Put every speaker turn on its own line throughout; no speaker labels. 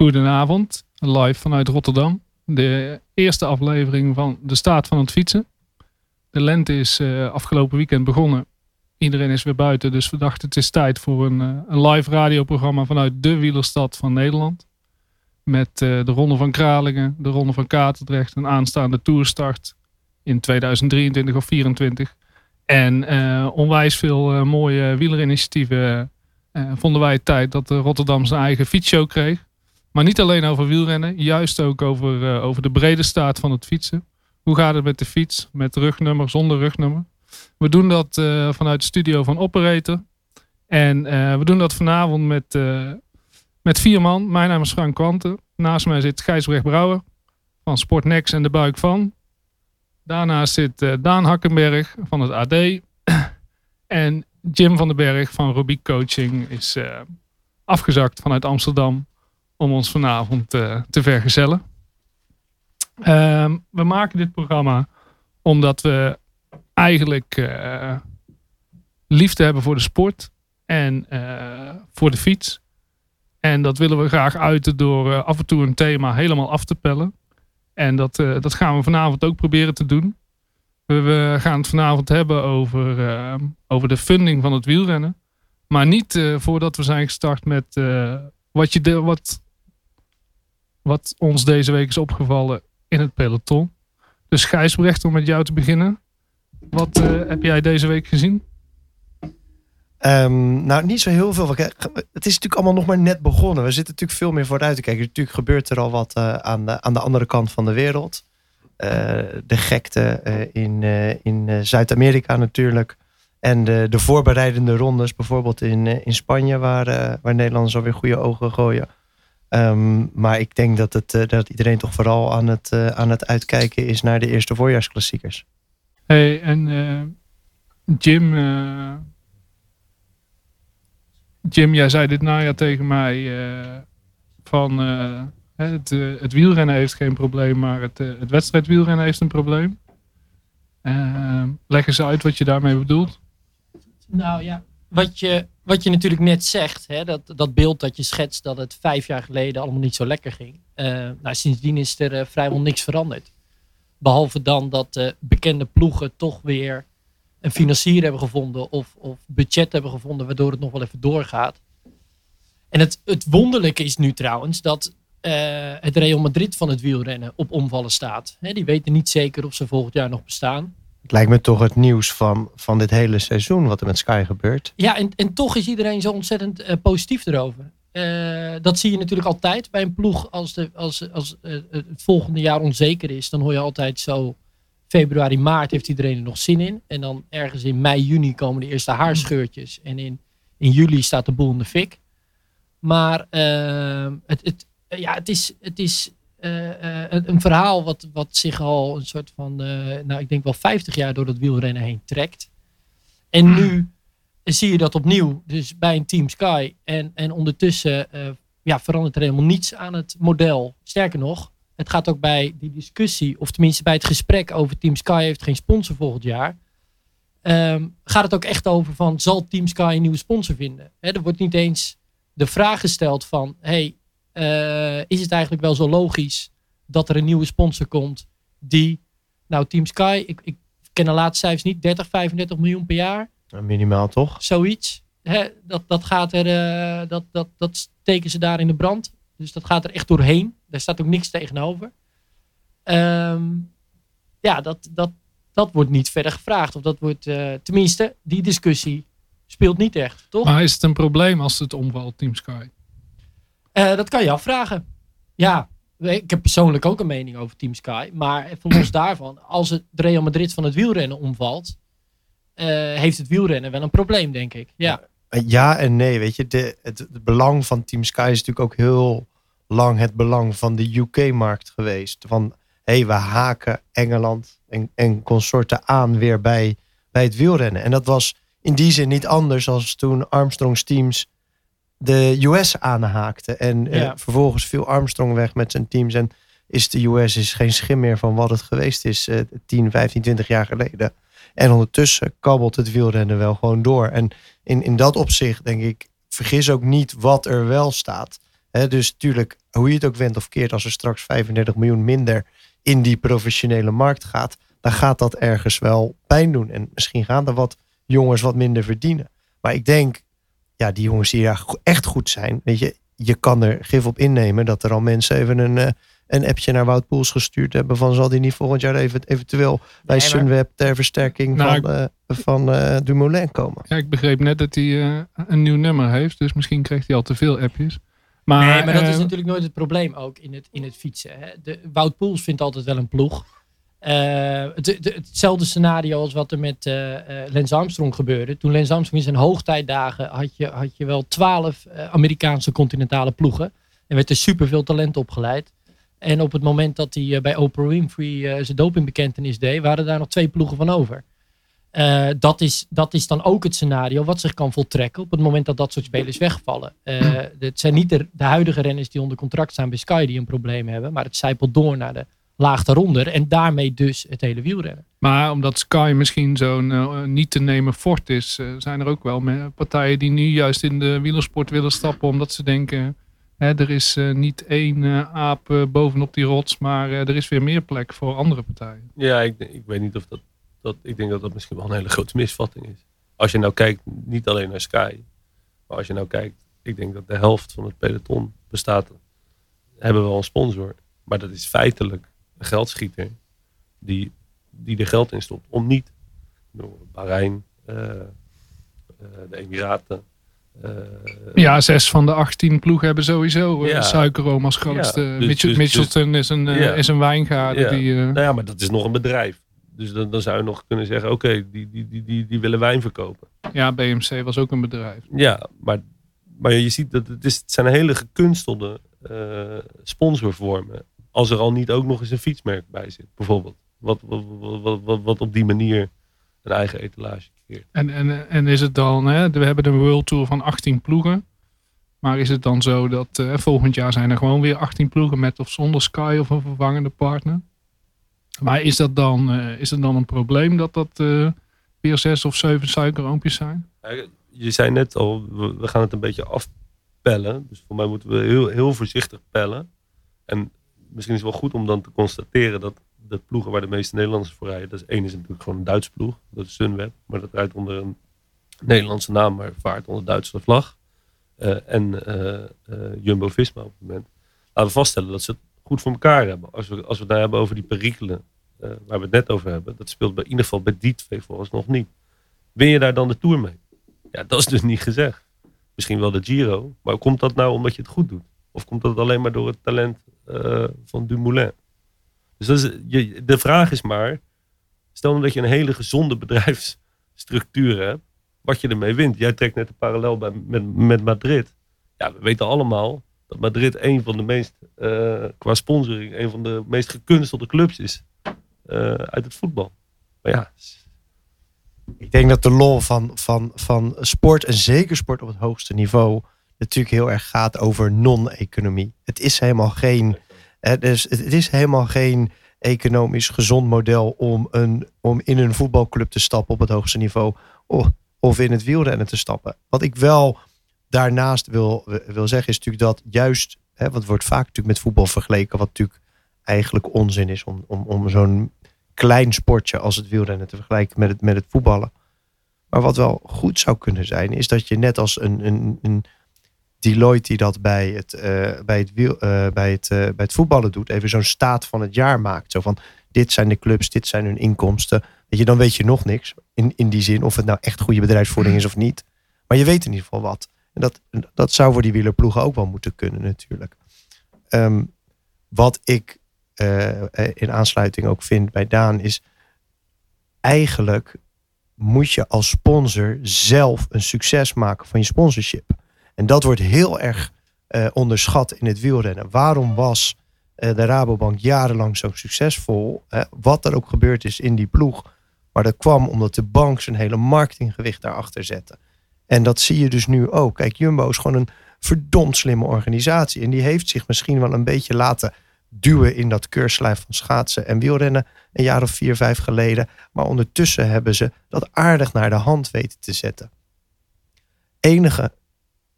Goedenavond, live vanuit Rotterdam. De eerste aflevering van de staat van het fietsen. De lente is uh, afgelopen weekend begonnen. Iedereen is weer buiten, dus we dachten het is tijd voor een, uh, een live radioprogramma vanuit de wielerstad van Nederland. Met uh, de Ronde van Kralingen, de Ronde van Katendrecht, een aanstaande toerstart in 2023 of 2024. En onwijs veel mooie wielerinitiatieven vonden wij het tijd dat Rotterdam zijn eigen fietsshow kreeg. Maar niet alleen over wielrennen, juist ook over, uh, over de brede staat van het fietsen. Hoe gaat het met de fiets, met rugnummer, zonder rugnummer? We doen dat uh, vanuit de studio van Operator. En uh, we doen dat vanavond met, met vier man. Mijn naam is Frank Kwanten. Naast mij zit Gijsbrecht Brouwer van Sportnex en de Buik van. Daarnaast zit Daan Hakkenberg van het AD. en Jim van den Berg van Rubiek Coaching is afgezakt vanuit Amsterdam om ons vanavond uh, te vergezellen. Uh, we maken dit programma omdat we eigenlijk uh, liefde hebben voor de sport en uh, voor de fiets. En dat willen we graag uiten door af en toe een thema helemaal af te pellen. En dat, dat gaan we vanavond ook proberen te doen. We, gaan het vanavond hebben over, over de funding van het wielrennen. Maar niet voordat we zijn gestart met wat, je de, wat wat ons deze week is opgevallen in het peloton. Dus Gijsbrecht, om met jou te beginnen. Wat uh, heb jij deze week gezien?
Um, nou, niet zo heel veel. Het is natuurlijk allemaal nog maar net begonnen. We zitten natuurlijk veel meer vooruit te kijken. Natuurlijk gebeurt er al wat uh, aan, de, aan de andere kant van de wereld. Uh, de gekte in, in Zuid-Amerika natuurlijk. En de, de voorbereidende rondes, bijvoorbeeld in, in Spanje, waar, waar Nederlanders alweer goede ogen gooien. Um, maar ik denk dat, het, uh, dat iedereen toch vooral aan het, uh, aan het uitkijken is naar de eerste voorjaarsklassiekers.
Hey, en uh, Jim, Jim, jij zei dit najaar tegen mij van het, het wielrennen heeft geen probleem, maar het, het wedstrijdwielrennen heeft een probleem. leg eens uit wat je daarmee bedoelt.
Nou ja, wat je, wat je natuurlijk net zegt, hè, dat, dat beeld dat je schetst dat het vijf jaar geleden allemaal niet zo lekker ging. Uh, nou, sindsdien is er uh, vrijwel niks veranderd. Behalve dan dat uh, bekende ploegen toch weer een financier hebben gevonden of, of budget hebben gevonden waardoor het nog wel even doorgaat. En het, het wonderlijke is nu trouwens dat het Real Madrid van het wielrennen op omvallen staat. Die weten niet zeker of ze volgend jaar nog bestaan.
Het lijkt me toch het nieuws van, van dit hele seizoen wat er met Sky gebeurt.
Ja, en, en toch is iedereen zo ontzettend uh, positief erover. Uh, dat zie je natuurlijk altijd bij een ploeg. Als, de, als, als uh, het volgende jaar onzeker is, dan hoor je altijd zo. Februari, maart heeft iedereen er nog zin in. En dan ergens in mei, juni komen de eerste haarscheurtjes. En in, in juli staat de boel in de fik. Maar het, het, ja, het, is, het is uh, een, een, verhaal wat, wat zich al een soort van, uh, nou ik denk wel 50 jaar door het wielrennen heen trekt. En nu zie je dat opnieuw, dus bij een Team Sky. En, en ondertussen ja, verandert er helemaal niets aan het model. Sterker nog, het gaat ook bij die discussie, of tenminste bij het gesprek over Team Sky heeft geen sponsor volgend jaar. Um, gaat het ook echt over van, zal Team Sky een nieuwe sponsor vinden? er wordt niet eens de vraag gesteld van, hey, is het eigenlijk wel zo logisch dat er een nieuwe sponsor komt die, nou Team Sky, ik, ik ken de laatste cijfers niet, 30, 35 miljoen per jaar.
Minimaal toch?
Zoiets. Hè, dat, dat gaat er, uh, dat, dat, dat steken ze daar in de brand. Dus dat gaat er echt doorheen. Daar staat ook niks tegenover. Um, ja, dat, dat, dat wordt niet verder gevraagd. Of dat wordt, uh, tenminste, die discussie speelt niet echt, toch?
Maar is het een probleem als het omvalt, Team Sky?
Uh, dat kan je afvragen. Ja, ik heb persoonlijk ook een mening over Team Sky. Maar even los daarvan, als het Real Madrid van het wielrennen omvalt, uh, heeft het wielrennen wel een probleem, denk ik. Ja,
ja en nee. Weet je, de, het, het, belang van Team Sky is natuurlijk ook heel lang het belang van de UK-markt geweest. Van hé, hey, we haken Engeland en, en consorten aan weer bij, bij het wielrennen. En dat was in die zin niet anders als toen Armstrong's teams de US aanhaakte. En uh, vervolgens viel Armstrong weg met zijn teams. En is de US is geen schim meer van wat het geweest is uh, 10, 15, 20 jaar geleden. En ondertussen kabbelt het wielrennen wel gewoon door. En in, in dat opzicht denk ik, vergis ook niet wat er wel staat. Hè, dus tuurlijk, hoe je het ook wendt of keert, als er straks 35 miljoen minder in die professionele markt gaat, dan gaat dat ergens wel pijn doen. En misschien gaan er wat jongens wat minder verdienen. Maar ik denk, ja, die jongens die daar echt goed zijn, weet je, je kan er gif op innemen dat er al mensen even een, uh, een appje naar Wout Poels gestuurd hebben van zal die niet volgend jaar even, eventueel bij nee, Sunweb ter versterking nou, van, uh, van uh, Dumoulin komen.
Ja, ik begreep net dat hij een nieuw nummer heeft, dus misschien krijgt hij al te veel appjes. Maar,
nee, maar dat is natuurlijk nooit het probleem ook in het, in het fietsen. Hè. De, Wout Poels vindt altijd wel een ploeg. Uh, het, hetzelfde scenario als wat er met uh, Armstrong gebeurde. Toen Lance Armstrong in zijn hoogtijdagen had je, had je wel twaalf Amerikaanse continentale ploegen. En werd er superveel talent opgeleid. En op het moment dat hij bij Oprah Winfrey zijn dopingbekentenis deed, waren daar nog twee ploegen van over. dat, is, dat is dan ook het scenario wat zich kan voltrekken op het moment dat dat soort spelers wegvallen. het zijn niet de, de huidige renners die onder contract staan bij Sky die een probleem hebben, maar het zijpelt door naar de laag daaronder. En daarmee dus het hele wielrennen.
Maar omdat Sky misschien zo'n uh, niet te nemen fort is, uh, zijn er ook wel partijen die nu juist in de wielersport willen stappen. Omdat ze denken, hè, er is uh, niet één aap bovenop die rots, maar er is weer meer plek voor andere partijen.
Ja, ik, ik weet niet of dat, dat, ik denk dat dat misschien wel een hele grote misvatting is. Als je nou kijkt, niet alleen naar Sky, maar als je nou kijkt, ik denk dat de helft van het peloton bestaat, hebben we wel een sponsor. Maar dat is feitelijk geldschieter die, die er geld in stopt. Om niet Bahrein, uh, uh, de Emiraten. Uh,
ja, zes van de 18 ploegen hebben sowieso ja, suikeroom als grootste. Ja, dus, Mitchell, dus, Mitchelton dus, is, een, ja. is een wijngaard.
Ja.
Die,
nou ja, maar dat is nog een bedrijf. Dus dan, dan zou je nog kunnen zeggen, oké, okay, die, die, die, die, die willen wijn verkopen.
Ja, BMC was ook een bedrijf.
Ja, maar, maar je ziet dat het, is, het zijn hele gekunstelde sponsorvormen als er al niet ook nog eens een fietsmerk bij zit, bijvoorbeeld. Wat, wat, wat, wat, wat op die manier een eigen etalage creëert.
En, en, en is het dan, hè, we hebben de World Tour van 18 ploegen. Maar is het dan zo dat uh, volgend jaar zijn er gewoon weer 18 ploegen met of zonder Sky of een vervangende partner? Maar is dat dan, uh, is het dan een probleem dat dat uh, weer zes of zeven suikeroompjes zijn?
Je zei net al, we, we gaan het een beetje afpellen. Dus voor mij moeten we heel, heel voorzichtig pellen. En misschien is het wel goed om dan te constateren dat de ploegen waar de meeste Nederlanders voor rijden, dat is één is natuurlijk gewoon een Duits ploeg, dat is Sunweb, maar dat rijdt onder een Nederlandse naam, maar vaart onder Duitse vlag. Uh, en uh, uh, Jumbo-Visma op het moment. Laten we vaststellen dat ze het goed voor elkaar hebben. Als we, als we het nou hebben over die perikelen waar we het net over hebben, dat speelt bij, in ieder geval bij die twee volgens nog niet. Win je daar dan de Tour mee? Ja, dat is dus niet gezegd. Misschien wel de Giro, maar komt dat nou omdat je het goed doet? Of komt dat alleen maar door het talent uh, van Dumoulin? Dus je, de vraag is maar, stel nou dat je een hele gezonde bedrijfsstructuur hebt, wat je ermee wint. Jij trekt net een parallel bij, met, met Madrid. Ja, we weten allemaal dat Madrid een van de meest, uh, qua sponsoring, een van de meest gekunstelde clubs is uh, uit het voetbal. Maar ja,
ik denk dat de lol van, van, van sport en zeker sport op het hoogste niveau natuurlijk heel erg gaat over non-economie. Het is helemaal geen. dus het is helemaal geen economisch gezond model om, een, om in een voetbalclub te stappen op het hoogste niveau. Of, of in het wielrennen te stappen. Wat ik wel daarnaast wil, wil zeggen, is natuurlijk dat juist. Hè, wat wordt vaak natuurlijk met voetbal vergeleken, wat natuurlijk eigenlijk onzin is om, om, om zo'n klein sportje als het wielrennen te vergelijken met het, met het voetballen. Maar wat wel goed zou kunnen zijn, is dat je net als een, een, een Deloitte die dat bij het, uh, bij het, uh, bij het, uh, bij het voetballen doet, even zo'n staat van het jaar maakt. Zo van, dit zijn de clubs, dit zijn hun inkomsten. Weet je, dan weet je nog niks. In, in die zin, of het nou echt goede bedrijfsvoering is of niet. Maar je weet in ieder geval wat. En dat, dat zou voor die wielerploegen ook wel moeten kunnen natuurlijk. Um, wat ik in aansluiting ook vind bij Daan is... Eigenlijk moet je als sponsor zelf een succes maken van je sponsorship. En dat wordt heel erg uh, onderschat in het wielrennen. Waarom was uh, de Rabobank jarenlang zo succesvol? Wat er ook gebeurd is in die ploeg. Maar dat kwam omdat de bank zijn hele marketinggewicht daarachter zette. En dat zie je dus nu ook. Kijk, Jumbo is gewoon een verdomd slimme organisatie. En die heeft zich misschien wel een beetje laten duwen in dat keurslijf van schaatsen en wielrennen een jaar of vier, vijf geleden. Maar ondertussen hebben ze dat aardig naar de hand weten te zetten. Enige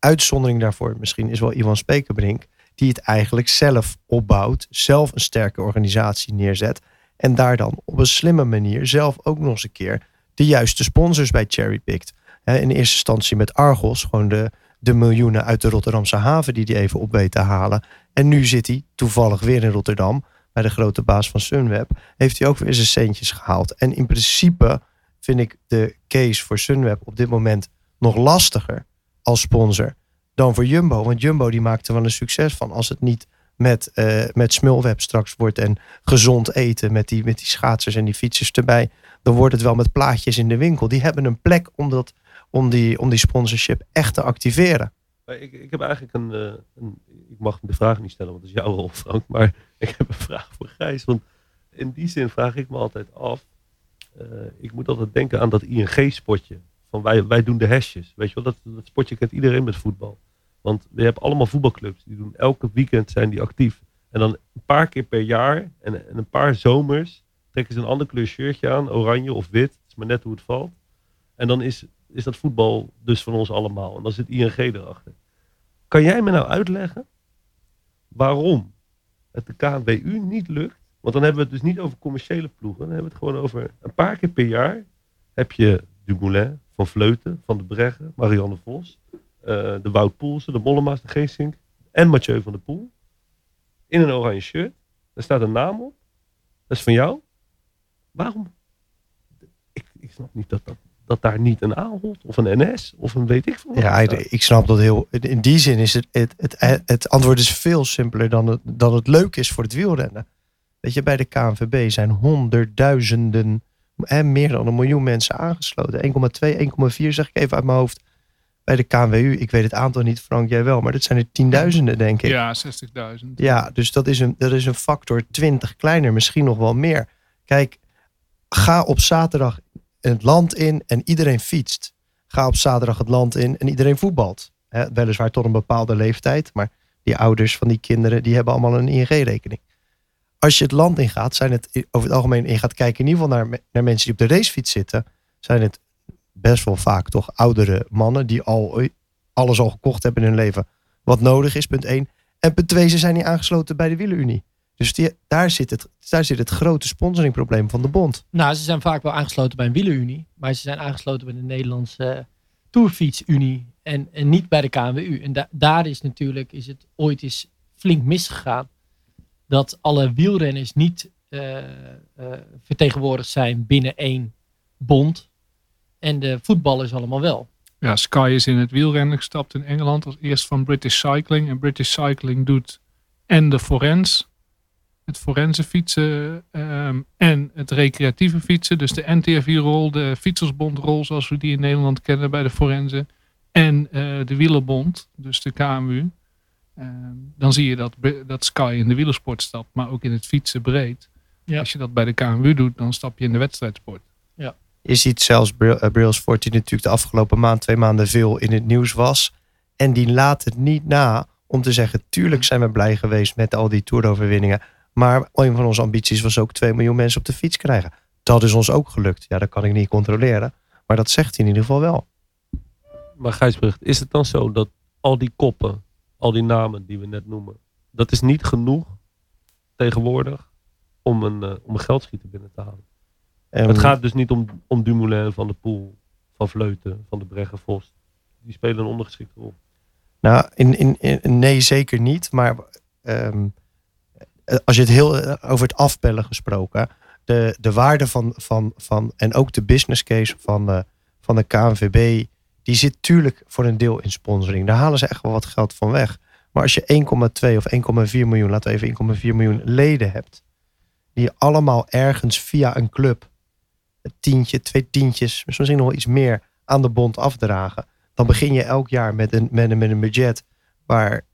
uitzondering daarvoor misschien is wel Ivan Spekerbrink. Die het eigenlijk zelf opbouwt. Zelf een sterke organisatie neerzet. En daar dan op een slimme manier zelf ook nog eens een keer de juiste sponsors bij cherrypikt. In eerste instantie met Argos. Gewoon de, de miljoenen uit de Rotterdamse haven die hij even op weet te halen. En nu zit hij toevallig weer in Rotterdam. Bij de grote baas van Sunweb. Heeft hij ook weer zijn centjes gehaald. En in principe vind ik de case voor Sunweb op dit moment nog lastiger als sponsor dan voor Jumbo. Want Jumbo die maakt er wel een succes van. Als het niet met, eh, met Smulweb straks wordt en gezond eten met die, met die schaatsers en die fietsers erbij. Dan wordt het wel met plaatjes in de winkel. Die hebben een plek om, dat, om, die, om die sponsorship echt te activeren.
Ik, ik heb eigenlijk een, eh, een. Ik mag de vraag niet stellen, want het is jouw rol, Frank. Maar ik heb een vraag voor Gijs. Want in die zin vraag ik me altijd af. eh, ik moet altijd denken aan dat ING-spotje. Wij, wij doen de hesjes. Weet je wel, dat, dat spotje kent iedereen met voetbal. Want je hebt allemaal voetbalclubs. Die doen elke weekend zijn die actief. En dan een paar keer per jaar en, en een paar zomers trekken ze een ander kleur shirtje aan. Oranje of wit. Het is maar net hoe het valt. En dan is, is dat voetbal dus van ons allemaal. En dan zit ING erachter. Kan jij me nou uitleggen waarom het de KNWU niet lukt? Want dan hebben we het dus niet over commerciële ploegen. Dan hebben we het gewoon over een paar keer per jaar heb je Dumoulin, Van Vleuten, Van de Breggen, Marianne Vos, eh, de Wout Poelsen, de Mollema's, de Geesink en Mathieu van der Poel. In een oranje shirt. Daar staat een naam op. Dat is van jou. Waarom? Ik, ik snap niet dat, dat, dat daar niet een Ahold of een NS of een weet ik veel
Ja, ik snap dat heel. In die zin is het, het, het, het antwoord is veel simpeler dan het, dan het leuk is voor het wielrennen. Weet je, bij de KNVB zijn honderdduizenden, hè, meer dan een miljoen mensen aangesloten. 1,2, 1,4 zeg ik even uit mijn hoofd. Bij de KNWU, ik weet het aantal niet, Frank, jij wel, maar dat zijn er tienduizenden, denk ik.
Ja, 60.000.
Ja, dus dat is, een, dat is een factor 20 kleiner, misschien nog wel meer. Kijk, ga op zaterdag het land in en iedereen fietst. Ga op zaterdag het land in en iedereen voetbalt. Weliswaar tot een bepaalde leeftijd, maar die ouders van die kinderen die hebben allemaal een ING-rekening. Als je het land ingaat, zijn het over het algemeen in gaat kijken in ieder geval naar, naar mensen die op de racefiets zitten, zijn het best wel vaak toch oudere mannen die al alles al gekocht hebben in hun leven wat nodig is, punt 1. En punt 2, ze zijn niet aangesloten bij de wielenunie. Dus daar, zit het, daar zit het grote sponsoringprobleem van de bond.
Nou, ze zijn vaak wel aangesloten bij een wielerunie. Maar ze zijn aangesloten bij de Nederlandse Tourfietsunie. En, en niet bij de KNWU. En da- daar is natuurlijk, is het ooit eens flink misgegaan. Dat alle wielrenners niet eh, vertegenwoordigd zijn binnen één bond. En de voetballers allemaal wel.
Ja, Sky is in het wielrennen gestapt in Engeland als eerst van British Cycling. En British Cycling doet en de forens, het forense fietsen ehm, en het recreatieve fietsen. Dus de NTFI-rol, de Fietsersbond-rol zoals we die in Nederland kennen bij de forensen. En eh, de wielerbond, dus de KMU. Ehm, dan zie je dat, dat Sky in de wielersport stapt, maar ook in het fietsen breed.
Ja.
Als je dat bij de KMU doet, dan stap je in de wedstrijdsport.
Je ziet zelfs Bril- eh, Brailsford, die natuurlijk de afgelopen maand, twee maanden veel in het nieuws was. En die laat het niet na om te zeggen, tuurlijk zijn we blij geweest met al die toeroverwinningen. Maar een van onze ambities was ook 2 miljoen mensen op de fiets krijgen. Dat is ons ook gelukt. Ja, dat kan ik niet controleren. Maar dat zegt hij in ieder geval wel.
Maar Gijsbrecht, is het dan zo dat al die koppen, al die namen die we net noemen, dat is niet genoeg tegenwoordig om een, eh, om een geldschieter binnen te halen?
En
Het gaat dus niet om, om Dumoulin, Van de Poel, Van Vleuten, Van de Breggen, Vos. Die spelen een ondergeschikte rol.
Nou, in, in, in- nee, zeker niet. Maar ehm, eh, als je het heel eh, over het afbellen gesproken. De, de waarde van, van, van. En ook de business case van de, van de KNVB. Die zit tuurlijk voor een deel in sponsoring. Daar halen ze echt wel wat geld van weg. Maar als je 1,2 of 1,4 miljoen, laten we even 1,4 miljoen leden hebt. Die allemaal ergens via een club. Een tientje, twee tientjes, misschien nog wel iets meer aan de bond afdragen dan begin je elk jaar met een, met een, met een budget waar.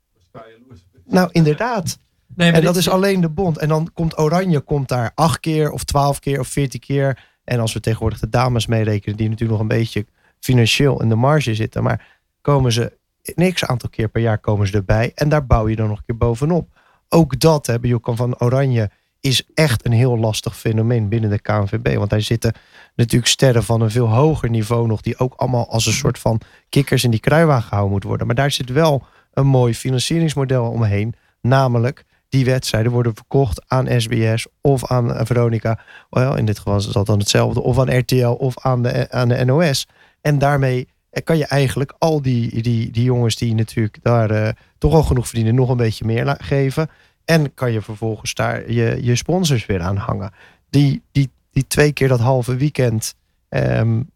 Nou, inderdaad.
Nee,
En dat is alleen de bond. En dan komt Oranje komt daar acht keer of twaalf keer of veertien keer. En als we tegenwoordig de dames meerekenen, die natuurlijk nog een beetje financieel in de marge zitten. Maar komen ze niks aantal keer per jaar komen ze erbij. En daar bouw je dan nog een keer bovenop. Ook dat hebben Jokan van Oranje is echt een heel lastig fenomeen binnen de KNVB. Want daar zitten natuurlijk sterren van een veel hoger niveau nog, die ook allemaal als een soort van kikkers in die kruiwagen gehouden moeten worden. Maar daar zit wel een mooi financieringsmodel omheen. Namelijk, die wedstrijden worden verkocht aan SBS of aan Veronica. Well, in dit geval is dat dan hetzelfde. Of aan RTL of aan de, aan de NOS. En daarmee kan je eigenlijk al die, die, die jongens die natuurlijk daar uh, toch al genoeg verdienen, nog een beetje meer geven. En kan je vervolgens daar je, je sponsors weer aan hangen. Die, die, die twee keer dat halve weekend. Um,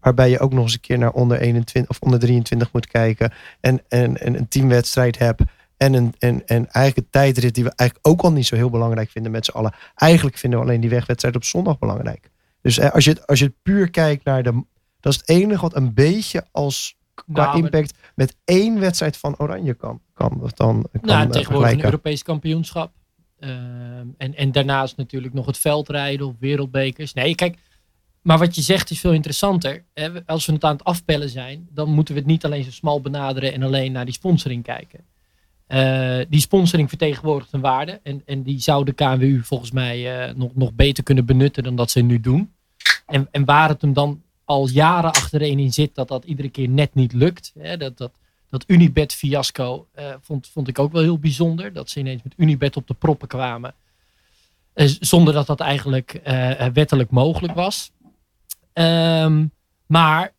waarbij je ook nog eens een keer naar onder 21 of onder 23 moet kijken. En, en, en een teamwedstrijd hebt. En, een, en, en eigenlijk een tijdrit die we eigenlijk ook al niet zo heel belangrijk vinden met z'n allen. Eigenlijk vinden we alleen die wegwedstrijd op zondag belangrijk. Dus eh, als, je, als je puur kijkt naar de. Dat is het enige wat een beetje als qua
Nou,
impact met één wedstrijd van Oranje kan. kan dat dan kan
Nou,
eh,
tegenwoordig een. Europees kampioenschap. Ehm, en, en daarnaast natuurlijk nog het veldrijden of wereldbekers. Nee, kijk, maar wat je zegt is veel interessanter. Als we het aan het afpellen zijn, dan moeten we het niet alleen zo smal benaderen en alleen naar die sponsoring kijken. Eh, die sponsoring vertegenwoordigt een waarde. En, en die zou de KNWU volgens mij eh, nog, nog beter kunnen benutten dan dat ze nu doen. En, en waar het hem dan al jaren achtereen in zit, dat dat iedere keer net niet lukt. Hè, dat, dat, dat Unibet fiasco eh, vond, vond ik ook wel heel bijzonder. Dat ze ineens met Unibet op de proppen kwamen. Eh, zonder dat dat eigenlijk eh, wettelijk mogelijk was. Ehm, maar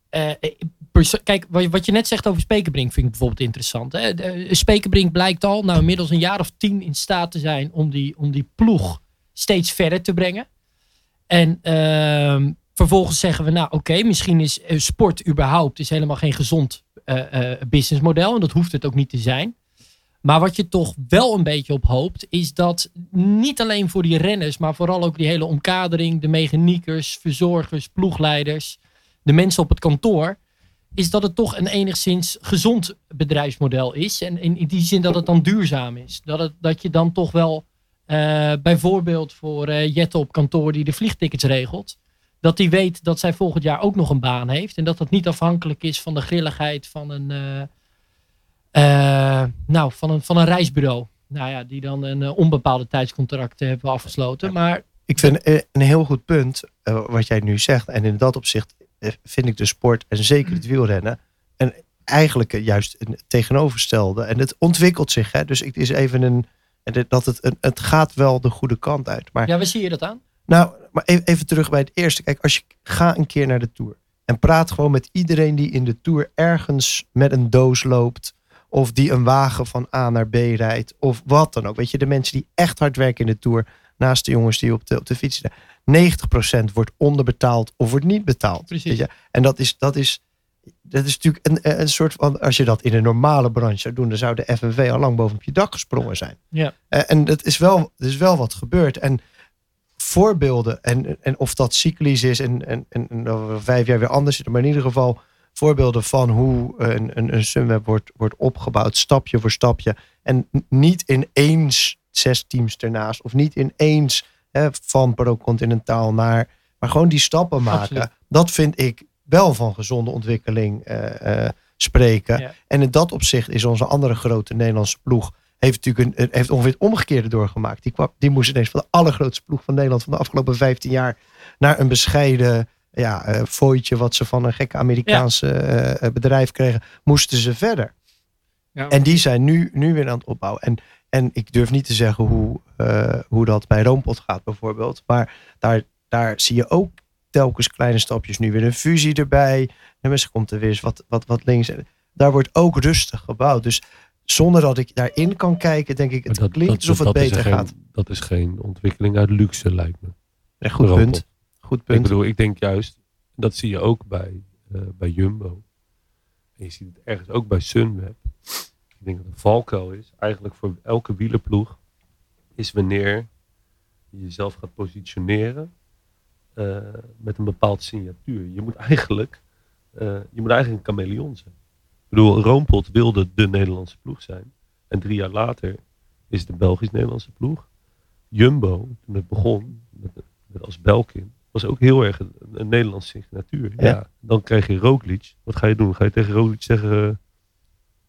kijk, wat je, net zegt over Spekerbrink vind ik bijvoorbeeld interessant. Hè? Spekerbrink blijkt al nou inmiddels een jaar of tien in staat te zijn om die, om die ploeg steeds verder te brengen. En ehm, vervolgens zeggen we, nou oké, misschien is eh, sport überhaupt is helemaal geen gezond eh, eh, businessmodel. En dat hoeft het ook niet te zijn. Maar wat je toch wel een beetje op hoopt, is dat niet alleen voor die renners, maar vooral ook die hele omkadering, de mechaniekers, verzorgers, ploegleiders, de mensen op het kantoor, is dat het toch een enigszins gezond bedrijfsmodel is. En in, die zin dat het dan duurzaam is. Dat, het, dat je dan toch wel bijvoorbeeld voor eh, Jette op kantoor die de vliegtickets regelt, dat die weet dat zij volgend jaar ook nog een baan heeft. En dat dat niet afhankelijk is van de grilligheid van een, eh, eh, nou, van een, van een reisbureau. Nou ja, die dan een eh, onbepaalde tijdscontract hebben afgesloten. Maar
Ik vind een heel goed punt wat jij nu zegt. En in dat opzicht vind ik de sport en zeker het wielrennen. En eigenlijk juist een tegenovergestelde. En het ontwikkelt zich. Hè? Dus het is even een. Dat het, het gaat wel de goede kant uit. Maar
ja, waar zie je dat aan?
Nou, maar even, even terug bij het eerste. Kijk, als je ga een keer naar de Tour. En praat gewoon met iedereen die in de Tour ergens met een doos loopt. Of die een wagen van A naar B rijdt. Of wat dan ook. Weet je, de mensen die echt hard werken in de Tour. Naast de jongens die op de, op de fiets zitten. 90% wordt onderbetaald of wordt niet betaald.
Precies.
Weet je? En dat is, dat is, dat is natuurlijk een, een soort van. Als je dat in een normale branche zou doen. dan zou de FNV al lang boven op je dak gesprongen zijn.
Ja.
Eh, en dat is wel, dat is wel wat gebeurd. En voorbeelden, en, en of dat cyclisch is en, en, en, vijf jaar weer anders is, maar in ieder geval voorbeelden van hoe een, een, een Sunweb wordt, wordt opgebouwd, stapje voor stapje. En niet ineens zes teams ernaast, of niet ineens hè, van pro-continentaal naar, maar gewoon die stappen maken.
Absoluut.
Dat vind ik wel van gezonde ontwikkeling eh, eh, spreken.
Ja.
En in dat opzicht is onze andere grote Nederlandse ploeg heeft natuurlijk een, heeft ongeveer het omgekeerde doorgemaakt. Die, kwam, die moest ineens van de allergrootste ploeg van Nederland van de afgelopen 15 jaar naar een bescheiden ja, eh fooitje wat ze van een gekke Amerikaanse eh, bedrijf kregen, moesten ze verder.
Ja,
En die zijn nu, nu weer aan het opbouwen. En, en ik durf niet te zeggen hoe, eh, hoe dat bij Roompot gaat bijvoorbeeld. Maar daar, daar zie je ook telkens kleine stapjes. Nu weer een fusie erbij. En misschien komt er weer eens wat, wat, wat links. Daar wordt ook rustig gebouwd. Dus zonder dat ik daarin kan kijken, denk ik, het
Maar
klinkt alsof het beter
geen-
gaat.
Dat is geen ontwikkeling uit luxe, lijkt me.
Nee, goed punt. Goed
Ik
punt.
bedoel, ik denk juist, dat zie je ook bij, eh, bij Jumbo. En je ziet het ergens ook bij Sunweb. Ik denk dat een valkuil is, eigenlijk voor elke wielerploeg, is wanneer je jezelf gaat positioneren eh, met een bepaald signatuur. Je moet eigenlijk, eh, je moet eigenlijk een chameleon zijn. Ik bedoel, Roompot wilde de Nederlandse ploeg zijn. En drie jaar later is het de Belgisch-Nederlandse ploeg. Jumbo, toen het begon, met, met als Belkin, was ook heel erg een, een Nederlandse signatuur. Ja.
Ja.
dan krijg je Roglic. Wat ga je doen? Ga je tegen Roglic zeggen...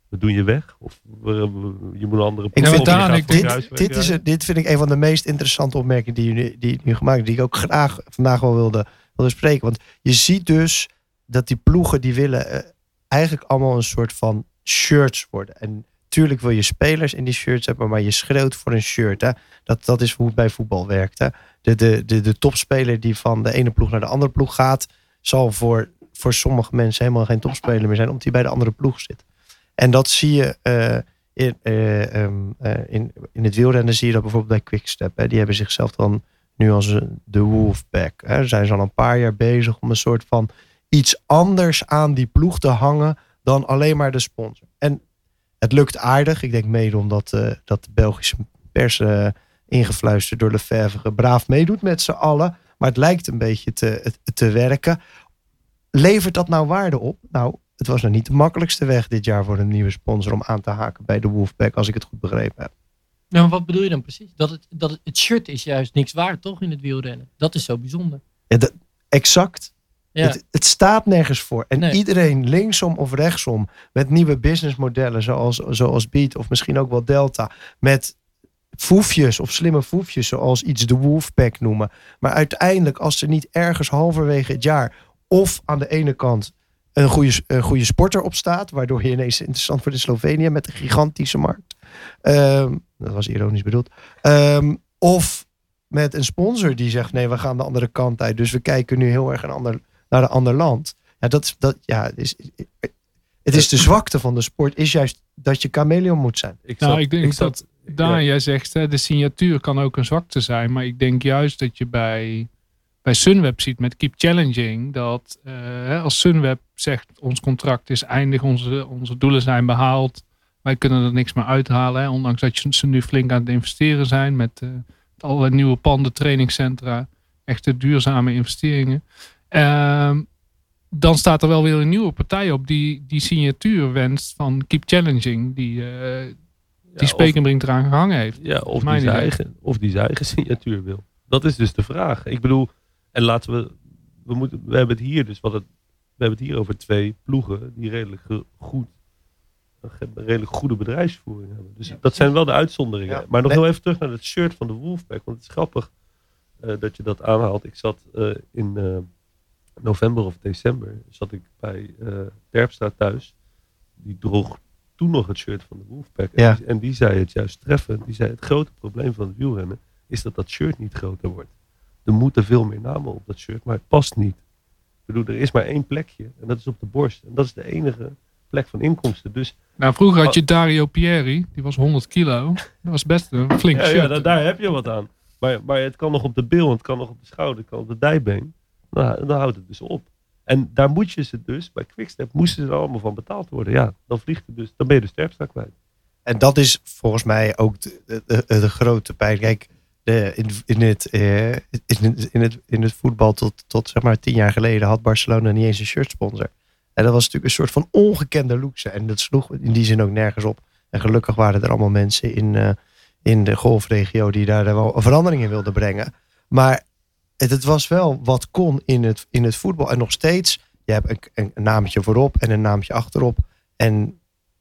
we doen je weg. Of je moet een andere
Ik
ploeg
vind Daan,
gaat
ik-
dit, dit, is
Ja,
het, dit vind ik een van de meest interessante opmerkingen die je, die je nu gemaakt hebt. Die ik ook graag vandaag wel wilde, wilde spreken. Want je ziet dus dat die ploegen die willen eh, eigenlijk allemaal een soort van shirts worden. En tuurlijk wil je spelers in die shirts hebben, maar je schreeuwt voor een shirt. Hè? Dat, dat is hoe het bij voetbal werkt. Hè? De, de, de, de topspeler die van de ene ploeg naar de andere ploeg gaat, zal voor, voor sommige mensen helemaal geen topspeler meer zijn, omdat hij bij de andere ploeg zit. En dat zie je eh, in, eh, ehm, eh, in, in het wielrennen, zie je dat bijvoorbeeld bij Quickstep. Hè? Die hebben zichzelf dan nu als de Wolfpack. Hè? Zijn ze al een paar jaar bezig om een soort van iets anders aan die ploeg te hangen dan alleen maar de sponsor. En het lukt aardig. Ik denk mede omdat eh, dat de Belgische pers eh, ingefluisterd door Lefevre braaf meedoet met z'n allen. Maar het lijkt een beetje te, te werken. Levert dat nou waarde op? Nou, het was nog niet de makkelijkste weg dit jaar voor een nieuwe sponsor om aan te haken bij de Wolfpack, als ik het goed begrepen heb.
Ja, maar wat bedoel je dan precies? Dat het, dat het, het shirt is juist niks waard, toch, in het wielrennen? Dat is zo bijzonder.
Ja, dat- exact.
Ja.
Het, het staat nergens voor. En
Nee.
iedereen linksom of rechtsom met nieuwe businessmodellen zoals, zoals Beat of misschien ook wel Delta. Met foefjes of slimme foefjes zoals iets de Wolfpack noemen. Maar uiteindelijk als er niet ergens halverwege het jaar of aan de ene kant een goede, een goede sporter op staat. Waardoor je ineens interessant wordt in Slovenië met een gigantische markt. Ehm, dat was ironisch bedoeld. Ehm, of met een sponsor die zegt: nee, we gaan de andere kant uit. Dus we kijken nu heel erg een ander, naar een ander land. Ja, dat, is- dat, ja, het is, het is de zwakte van de sport, is juist dat je chameleon moet zijn.
Ik
Nou,
zat-
ik denk
zat-
Daan,
ja.
jij zegt hè, de signatuur kan ook een zwakte zijn. Maar ik denk juist dat je bij, bij Sunweb ziet met Keep Challenging. Dat eh, hè, als Sunweb zegt ons contract is eindig, onze, onze doelen zijn behaald. Wij kunnen er niks meer uithalen. Hè, ondanks dat je- ze nu flink aan het investeren zijn met, eh, met allerlei nieuwe panden, trainingscentra. Echte duurzame investeringen. Ehm, dan staat er wel weer een nieuwe partij op die die signatuur wenst van Keep Challenging. Die, eh,
Ja,
die
of-
Spekenbrink eraan gehangen heeft.
Ja, of die, zijn eigen, of die zijn eigen signatuur wil. Dat is dus de vraag. Ik bedoel, en laten we, we, moeten, we hebben het hier dus, wat het, we hebben het hier over twee ploegen die redelijk goed, een redelijk goede bedrijfsvoering hebben. Dus dat zijn wel de uitzonderingen.
Ja.
Maar nog
Nee.
heel even terug naar het shirt van de Wolfpack, want het is grappig eh, dat je dat aanhaalt. Ik zat eh, in november of december, zat ik bij eh Terpstra thuis. Die droeg toen nog het shirt van de Wolfpack. En,
Ja.
die, en die zei het juist treffend. Die zei het grote probleem van het wielrennen is dat dat shirt niet groter wordt. Er moeten veel meer namen op dat shirt, maar het past niet. Ik bedoel, er is maar één plekje en dat is op de borst. En dat is de enige plek van inkomsten. Dus
Nou, vroeger had je Dario Pieri, die was 100 kilo. Dat was best een flink
ja,
shirt.
ja, daar, daar heb je wat aan. Maar, maar het kan nog op de bil, het kan nog op de schouder, het kan op de dijbeen. Dan houdt het dus op. En daar moet je ze dus, bij Quickstep moesten ze er allemaal van betaald worden. Ja, dan vliegt het dus, dan ben je de sterpstra kwijt.
En dat is volgens mij ook de, de, grote pijn. Kijk, de, in, in, het, eh, in, het, in, het, in het voetbal tot, tot zeg maar tien jaar geleden had Barcelona niet eens een shirtsponsor. En dat was natuurlijk een soort van ongekende luxe. En dat sloeg in die zin ook nergens op. En gelukkig waren er allemaal mensen in, eh, in de golfregio die daar wel een verandering in wilden brengen. Maar het, het was wel wat kon in het, in het voetbal. En nog steeds, je hebt een, een, een naamtje voorop en een naamtje achterop. En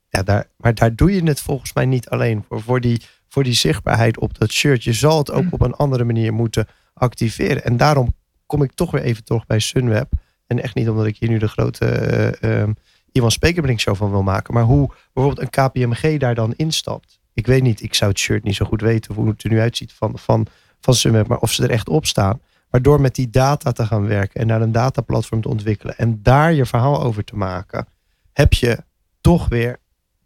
ja, daar, maar daar doe je het volgens mij niet alleen voor. Voor die, voor die zichtbaarheid op dat shirt. Je zal het ook op een andere manier moeten activeren. En daarom kom ik toch weer even terug bij Sunweb. En echt niet omdat ik hier nu de grote ehm, Ivan Spekerbrink show van wil maken. Maar hoe bijvoorbeeld een KPMG daar dan instapt. Ik weet niet, ik zou het shirt niet zo goed weten hoe het er nu uitziet van, van, van Sunweb. Maar of ze er echt op staan. Maar door met die data te gaan werken en naar een dataplatform te ontwikkelen. En daar je verhaal over te maken. Heb je toch weer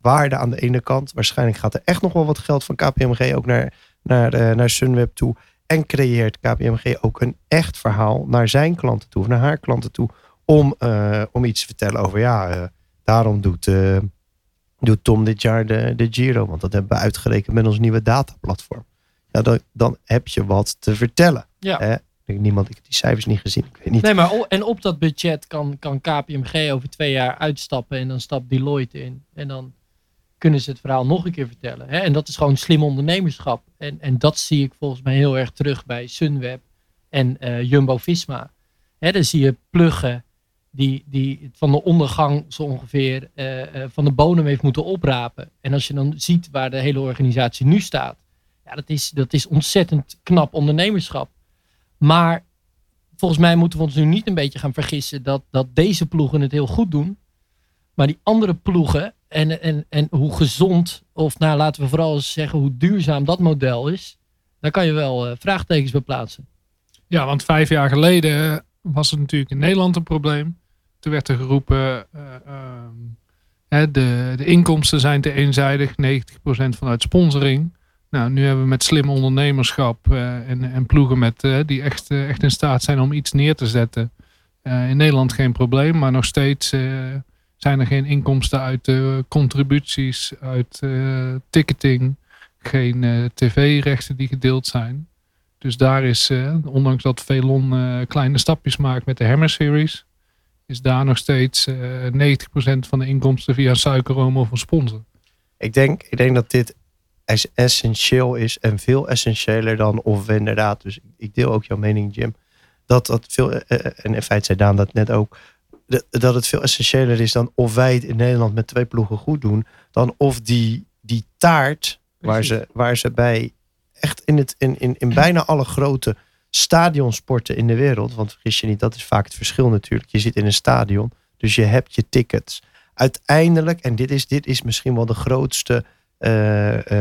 waarde aan de ene kant. Waarschijnlijk gaat er echt nog wel wat geld van KPMG ook naar, naar, eh, naar Sunweb toe. En creëert KPMG ook een echt verhaal naar zijn klanten toe, of naar haar klanten toe. Om, eh, om iets te vertellen over, ja, eh, daarom doet, doet Tom dit jaar de, de Giro. Want dat hebben we uitgerekend met ons nieuwe dataplatform. Ja, dan, dan heb je wat te vertellen.
Ja.
Niemand, ik heb die cijfers niet gezien. Ik weet niet.
Nee, maar en op dat budget kan, kan KPMG over twee jaar uitstappen en dan stapt Deloitte in. En dan kunnen ze het verhaal nog een keer vertellen. Hè? En dat is gewoon slim ondernemerschap. En, en dat zie ik volgens mij heel erg terug bij Sunweb en eh, Jumbo-Visma. Hè, dan zie je pluggen die, die van de ondergang zo ongeveer eh, eh, van de bodem heeft moeten oprapen. En als je dan ziet waar de hele organisatie nu staat, ja, dat, is, dat is ontzettend knap ondernemerschap. Maar volgens mij moeten we ons nu niet een beetje gaan vergissen dat, dat deze ploegen het heel goed doen. Maar die andere ploegen en, en, en hoe gezond, of nou laten we vooral eens zeggen hoe duurzaam dat model is, daar kan je wel uh, vraagtekens bij plaatsen.
Ja, want vijf jaar geleden was het natuurlijk in Nederland een probleem. Toen werd er geroepen, uh, uh, de, de inkomsten zijn te eenzijdig, 90% vanuit sponsoring. Nou, nu hebben we met slim ondernemerschap uh, en, en ploegen met, die echt, echt in staat zijn om iets neer te zetten. in Nederland geen probleem, maar nog steeds zijn er geen inkomsten uit contributies, uit ticketing, geen tv-rechten die gedeeld zijn. Dus daar is, ondanks dat Velon kleine stapjes maakt met de Hammer Series, is daar nog steeds uh, eh, 90% van de inkomsten via suikerroom of een sponsor.
Ik denk, ik denk dat dit essentieel is en veel essentiëler dan of we inderdaad, dus ik deel ook jouw mening Jim, dat dat veel, eh, eh, en in feite zei Daan dat net ook, dat het veel essentiëler is dan of wij het in Nederland met twee ploegen goed doen, dan of die, die taart waar ze, waar ze bij echt in, het, in, in, in bijna alle grote stadionsporten in de wereld. Want vergis je niet, dat is vaak het verschil natuurlijk. Je zit in een stadion, dus je hebt je tickets. Uiteindelijk, en dit is, dit is misschien wel de grootste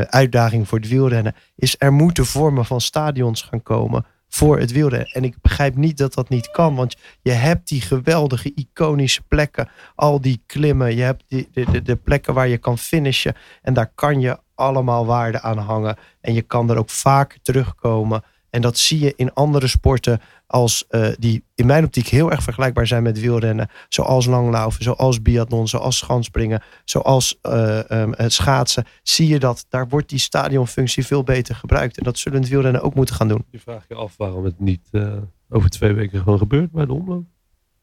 uitdaging voor het wielrennen, is er moeten vormen van stadions gaan komen voor het wielrennen. En ik begrijp niet dat dat niet kan, want je hebt die geweldige iconische plekken, al die klimmen, je hebt die, de, de, de plekken waar je kan finishen en daar kan je allemaal waarde aan hangen. En je kan er ook vaker terugkomen. En dat zie je in andere sporten als uh, die in mijn optiek heel erg vergelijkbaar zijn met wielrennen. Zoals langlaufen, zoals biathlon, zoals schansspringen, zoals uh, um, het schaatsen. Zie je dat daar wordt die stadionfunctie veel beter gebruikt. En dat zullen het wielrennen ook moeten gaan doen.
Je vraagt je af waarom het niet uh, over twee weken gewoon gebeurt bij de omloop.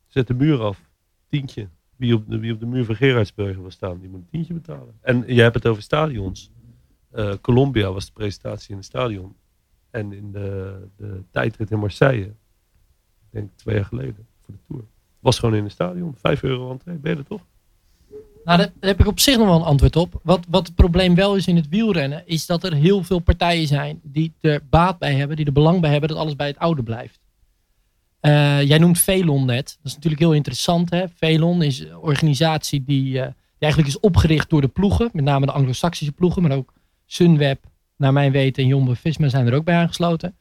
Zet de muur af. Tientje. Wie op de, wie op de muur van Gerardsburger wil staan, die moet een tientje betalen. En je hebt het over stadions. Colombia was de presentatie in het stadion en in de, de tijdrit in Marseille, denk twee jaar geleden voor de Tour, was gewoon in een stadion. Vijf euro entree, ben je er toch?
Nou, daar heb ik op zich nog wel een antwoord op. Wat, wat het probleem wel is in het wielrennen, is dat er heel veel partijen zijn die er baat bij hebben, die er belang bij hebben dat alles bij het oude blijft. Uh, jij noemt Velon net. Dat is natuurlijk heel interessant. Hè? Velon is een organisatie die, uh, die, eigenlijk is opgericht door de ploegen, met name de Anglo-Saxische ploegen, maar ook Sunweb, naar mijn weten en Jumbo Visma zijn er ook bij aangesloten.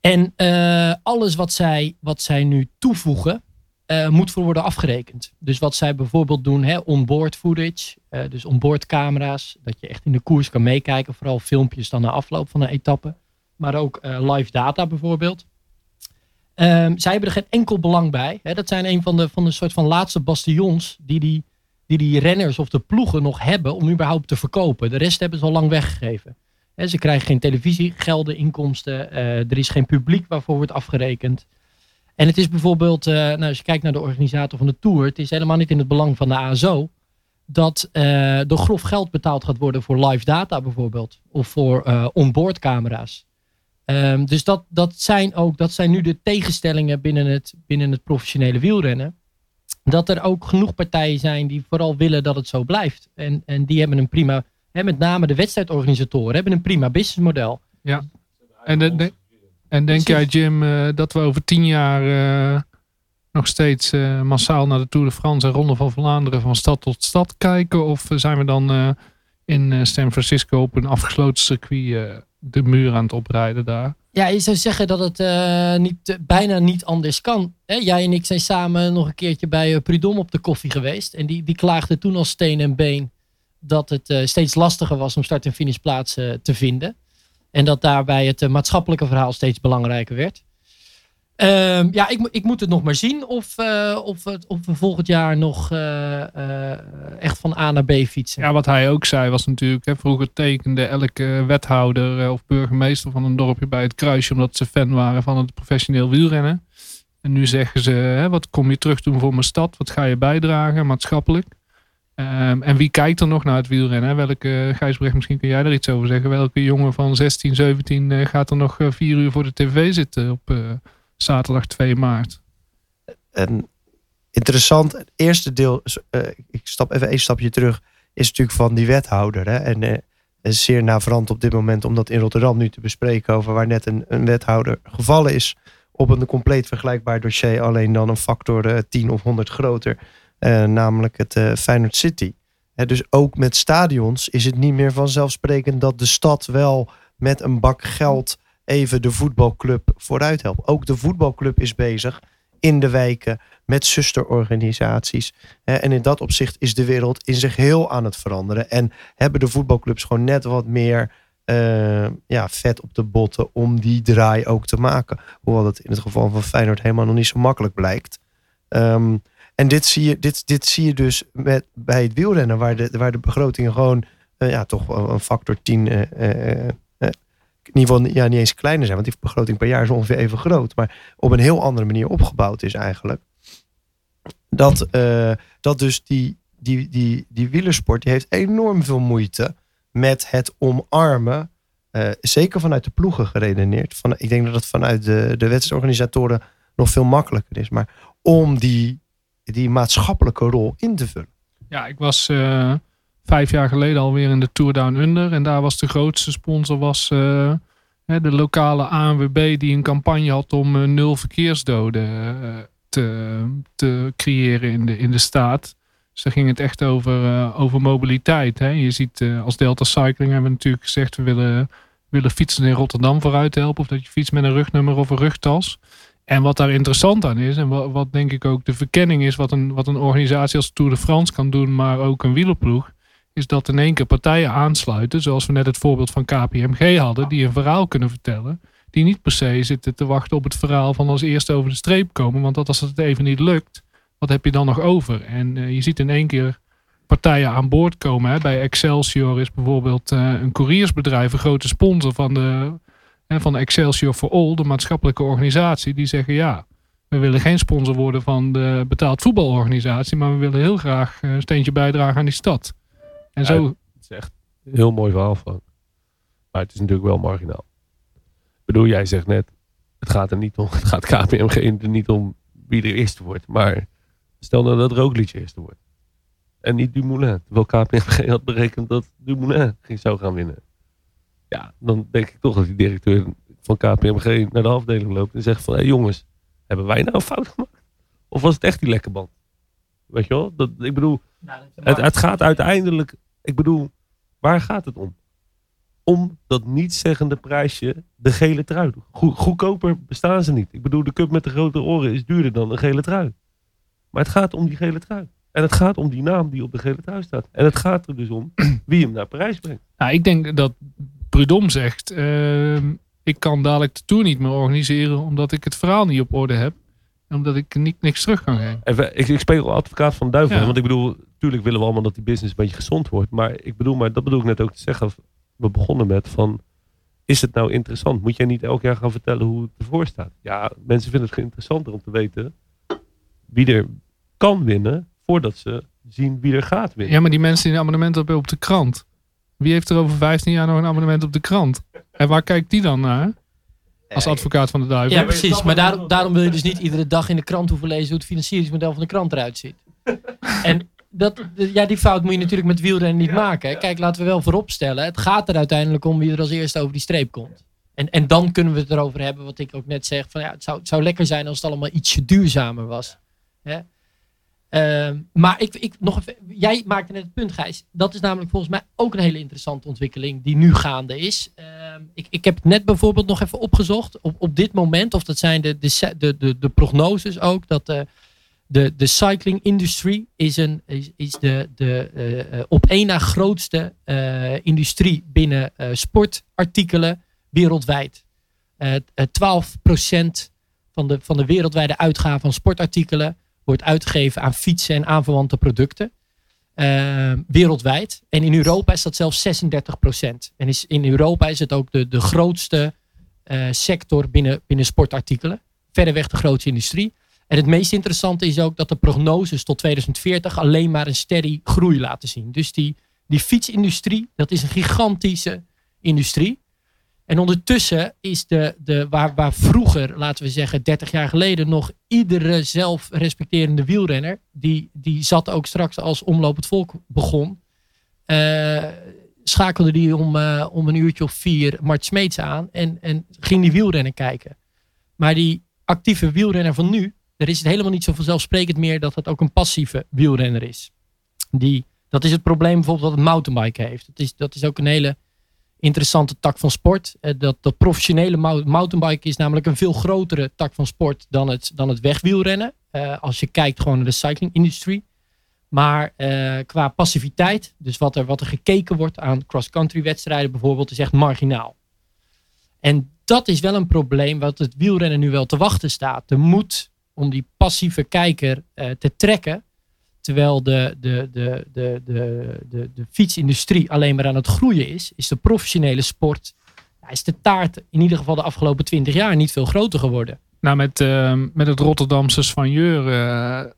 En uh, alles wat zij, wat zij nu toevoegen, uh, moet voor worden afgerekend. Dus wat zij bijvoorbeeld doen, onboard footage, uh, dus onboard camera's, dat je echt in de koers kan meekijken, vooral filmpjes dan na afloop van een etappe, maar ook live data bijvoorbeeld. Um, zij hebben er geen enkel belang bij. Hè. Dat zijn een van de, van de soort van laatste bastions die die, die die renners of de ploegen nog hebben om überhaupt te verkopen. De rest hebben ze al lang weggegeven ze krijgen geen televisie, gelden, inkomsten. Uh, er is geen publiek waarvoor wordt afgerekend. En het is bijvoorbeeld, uh, nou, als je kijkt naar de organisator van de Tour, het is helemaal niet in het belang van de ASO dat uh, er grof geld betaald gaat worden voor live data bijvoorbeeld. Of voor onboard camera's. Um, dus dat, dat, zijn ook, dat zijn nu de tegenstellingen binnen het, binnen het professionele wielrennen. Dat er ook genoeg partijen zijn die vooral willen dat het zo blijft. En, en die hebben een prima hè, met name de wedstrijdorganisatoren, hebben een prima businessmodel.
Ja. En, de, en denk jij, Jim, uh, dat we over tien jaar uh, nog steeds uh, massaal naar de Tour de France en Ronde van Vlaanderen van stad tot stad kijken? Of zijn we dan in San Francisco op een afgesloten circuit de muur aan het oprijden daar?
Ja, je zou zeggen dat het niet, bijna niet anders kan. Hè? Jij en ik zijn samen nog een keertje bij Prudhomme op de koffie geweest. En die, die klaagde toen al steen en been dat het uh, steeds lastiger was om start- en finishplaatsen uh, te vinden. En dat daarbij het uh, maatschappelijke verhaal steeds belangrijker werd. Ehm, ja, ik, ik, moet het nog maar zien of, of, of we volgend jaar nog echt van A naar B fietsen.
Ja, wat hij ook zei was natuurlijk, hè, vroeger tekende elke wethouder of burgemeester van een dorpje bij het kruisje omdat ze fan waren van het professioneel wielrennen. En nu zeggen ze, hè, wat kom je terug doen voor mijn stad? Wat ga je bijdragen maatschappelijk? Um, en wie kijkt er nog naar het wielrennen? Welke, Gijsbrecht, misschien kun jij er iets over zeggen. Welke jongen van 16, 17 uh, gaat er nog uh, vier uur voor de tv zitten op zaterdag 2 maart?
Interessant. Het eerste deel, ik stap even een stapje terug, is natuurlijk van die wethouder. Hè? En zeer navrant op dit moment om dat in Rotterdam nu te bespreken over waar net een, een wethouder gevallen is op een compleet vergelijkbaar dossier, alleen dan een factor uh, 10 of 100 groter, namelijk het Feyenoord City. dus ook met stadions is het niet meer vanzelfsprekend dat de stad wel met een bak geld even de voetbalclub vooruit helpt. Ook de voetbalclub is bezig in de wijken met zusterorganisaties. En in dat opzicht is de wereld in zich heel aan het veranderen. En hebben de voetbalclubs gewoon net wat meer uh, ja, vet op de botten om die draai ook te maken. Hoewel dat in het geval van Feyenoord helemaal nog niet zo makkelijk blijkt. Um, en dit zie je, dit, dit zie je dus met, bij het wielrennen, waar de, waar de begrotingen gewoon uh, ja, toch een factor 10 uh, in ieder geval ja, niet eens kleiner zijn, want die begroting per jaar is ongeveer even groot, maar op een heel andere manier opgebouwd is eigenlijk. Dat, dat dus die, die, die, die wielersport die heeft enorm veel moeite met het omarmen. Zeker vanuit de ploegen geredeneerd. Van, ik denk dat het vanuit de, de wedstrijdorganisatoren nog veel makkelijker is. Maar om die, die maatschappelijke rol in te vullen.
Ja, ik was uh, vijf jaar geleden alweer in de Tour Down Under. En daar was de grootste sponsor was, uh, de lokale ANWB die een campagne had om uh, nul verkeersdoden te, te creëren in de, in de staat. Dus daar ging het echt over, over mobiliteit. Hè. Je ziet als Delta Cycling hebben we natuurlijk gezegd we willen, willen fietsen in Rotterdam vooruit helpen. Of dat je fietst met een rugnummer of een rugtas. En wat daar interessant aan is, en wat, wat, denk ik ook de verkenning is, wat een, wat een organisatie als Tour de France kan doen, maar ook een wielerploeg, is dat in één keer partijen aansluiten, zoals we net het voorbeeld van KPMG hadden, die een verhaal kunnen vertellen, die niet per se zitten te wachten op het verhaal van als eerste over de streep komen, want dat als het even niet lukt, wat heb je dan nog over? En uh, je ziet in één keer partijen aan boord komen. Hè. Bij Excelsior is bijvoorbeeld uh, een couriersbedrijf een grote sponsor van de, van Excelsior for All, de maatschappelijke organisatie, die zeggen ja, we willen geen sponsor worden van de betaald voetbalorganisatie, maar we willen heel graag een steentje bijdragen aan die stad. En zo...
het is echt een heel mooi verhaal van. Maar het is natuurlijk wel marginaal. Ik bedoel, jij zegt net, het gaat er niet om, het gaat KPMG er niet om wie er eerste wordt. Maar stel nou dat Roglic eerste wordt. En niet Dumoulin. Terwijl KPMG had berekend dat Dumoulin ging zou gaan winnen. Ja, dan denk ik toch dat die directeur van KPMG naar de afdeling loopt en zegt van... Hé hey jongens, hebben wij nou een fout gemaakt? Of was het echt die lekke band? Weet je wel? Dat, ik bedoel, nou, het, het gaat uiteindelijk ik bedoel, waar gaat het om? Om dat niet-zeggende prijsje, de gele trui. goedkoper bestaan ze niet. Ik bedoel, de cup met de grote oren is duurder dan een gele trui. Maar het gaat om die gele trui. En het gaat om die naam die op de gele trui staat. En het gaat er dus om wie hem naar Parijs brengt.
Nou, ik denk dat Prudom zegt... Uh, ik kan dadelijk de Tour niet meer organiseren... omdat ik het verhaal niet op orde heb omdat ik niet, niks terug kan geven.
Even, ik, ik speel advocaat van duivel. Want ik bedoel, natuurlijk willen we allemaal dat die business een beetje gezond wordt. Maar ik bedoel, maar dat bedoel ik net ook te zeggen. We begonnen met van, is het nou interessant? Moet jij niet elk jaar gaan vertellen hoe het ervoor staat? Ja, mensen vinden het interessanter om te weten wie er kan winnen. Voordat ze zien wie er gaat winnen.
Ja, maar die mensen die een abonnement hebben op de krant. Wie heeft er over 15 jaar nog een abonnement op de krant? En waar kijkt die dan naar? Als advocaat van de duivel.
Ja, precies. Maar daarom, daarom wil je dus niet iedere dag in de krant hoeven lezen hoe het financieringsmodel van de krant eruit ziet. En dat, ja, die fout moet je natuurlijk met wielrennen niet maken. Kijk, laten we wel vooropstellen. Het gaat er uiteindelijk om wie er als eerste over die streep komt. En, en dan kunnen we het erover hebben, wat ik ook net zeg. Van, ja, het, zou, het zou lekker zijn als het allemaal ietsje duurzamer was. Hè? Ehm, maar ik, ik, nog even, jij maakte net het punt, Gijs. Dat is namelijk volgens mij ook een hele interessante ontwikkeling die nu gaande is. Ehm, ik, ik heb net bijvoorbeeld nog even opgezocht. Op, op dit moment, of dat zijn de, de, de, de, prognoses ook, dat de, de, de cycling industry is, een, is, is de, de uh, op één na grootste uh, industrie binnen uh, sportartikelen wereldwijd. 12% van de, van de wereldwijde uitgaven van sportartikelen wordt uitgegeven aan fietsen en aanverwante producten. Uh, wereldwijd. En in Europa is dat zelfs 36 procent. En is, in Europa is het ook de, de grootste uh, sector binnen, binnen sportartikelen. Verreweg de grootste industrie. En het meest interessante is ook dat de prognoses tot 2040 alleen maar een steady groei laten zien. Dus die, die fietsindustrie, dat is een gigantische industrie. En ondertussen is de, de waar, waar vroeger, laten we zeggen 30 jaar geleden, nog iedere zelfrespecterende wielrenner, die, die zat ook straks als Omloop het Volk begon, eh, schakelde die om, eh, om een uurtje of vier Mart Smeets aan en, en ging die wielrennen kijken. Maar die actieve wielrenner van nu, er is het helemaal niet zo vanzelfsprekend meer dat het ook een passieve wielrenner is. Die, dat is het probleem bijvoorbeeld dat het mountainbike heeft. Dat is, dat is ook een hele interessante tak van sport. Eh, dat, dat professionele mountainbike is namelijk een veel grotere tak van sport dan het, dan het wegwielrennen. Uh, als je kijkt gewoon naar de cycling industry. Maar uh, qua passiviteit, dus wat er, wat er gekeken wordt aan cross-country wedstrijden bijvoorbeeld, is echt marginaal. En dat is wel een probleem wat het wielrennen nu wel te wachten staat. De moed om die passieve kijker te trekken, terwijl de, de, de, de, de, de, de fietsindustrie alleen maar aan het groeien is, is de professionele sport, is de taart in ieder geval de afgelopen twintig jaar niet veel groter geworden.
Nou, met, uh, met het Rotterdamse Svanjeur uh,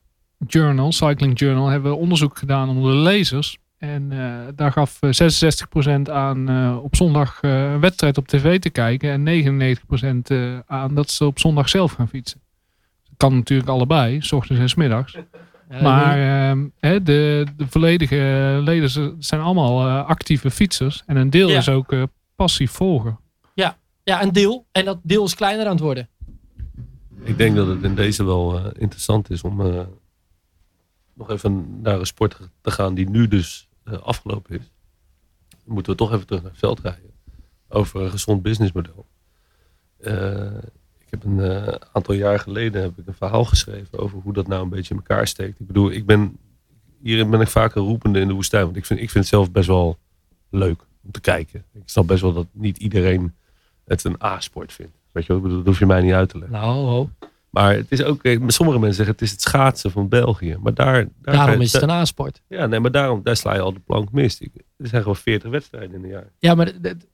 Journal, Cycling Journal, hebben we onderzoek gedaan onder de lezers. En uh, daar gaf 66% aan op zondag een wedstrijd op tv te kijken. En 99% aan dat ze op zondag zelf gaan fietsen. Dat kan natuurlijk allebei, s ochtends en s middags. Maar uh, de, de volledige leden zijn allemaal uh, actieve fietsers. En een deel
Ja.
is ook uh, passief volger.
Ja, ja, een deel. En dat deel is kleiner aan het worden.
Ik denk dat het in deze wel eh, interessant is om eh, nog even naar een sport te gaan die nu dus eh, afgelopen is. Dan moeten we toch even terug naar het veld rijden. Over een gezond businessmodel. Eh, ik heb een eh, aantal jaar geleden heb ik een verhaal geschreven over hoe dat nou een beetje in elkaar steekt. Ik bedoel, ik ben hierin ben ik vaak een roepende in de woestijn. Want ik vind, ik vind het zelf best wel leuk om te kijken. Ik snap best wel dat niet iedereen het een A-sport vindt. Weet je wel, ik bedoel, dat hoef je mij niet uit te leggen.
Nou, ho.
Maar het is ook, kijk, sommige mensen zeggen het is het schaatsen van België. Maar daar, daar
daarom is het een A-sport.
Ja, nee, maar daarom, daar sla je al de plank mis. Ik- Er zijn gewoon 40 wedstrijden in een jaar.
Ja, maar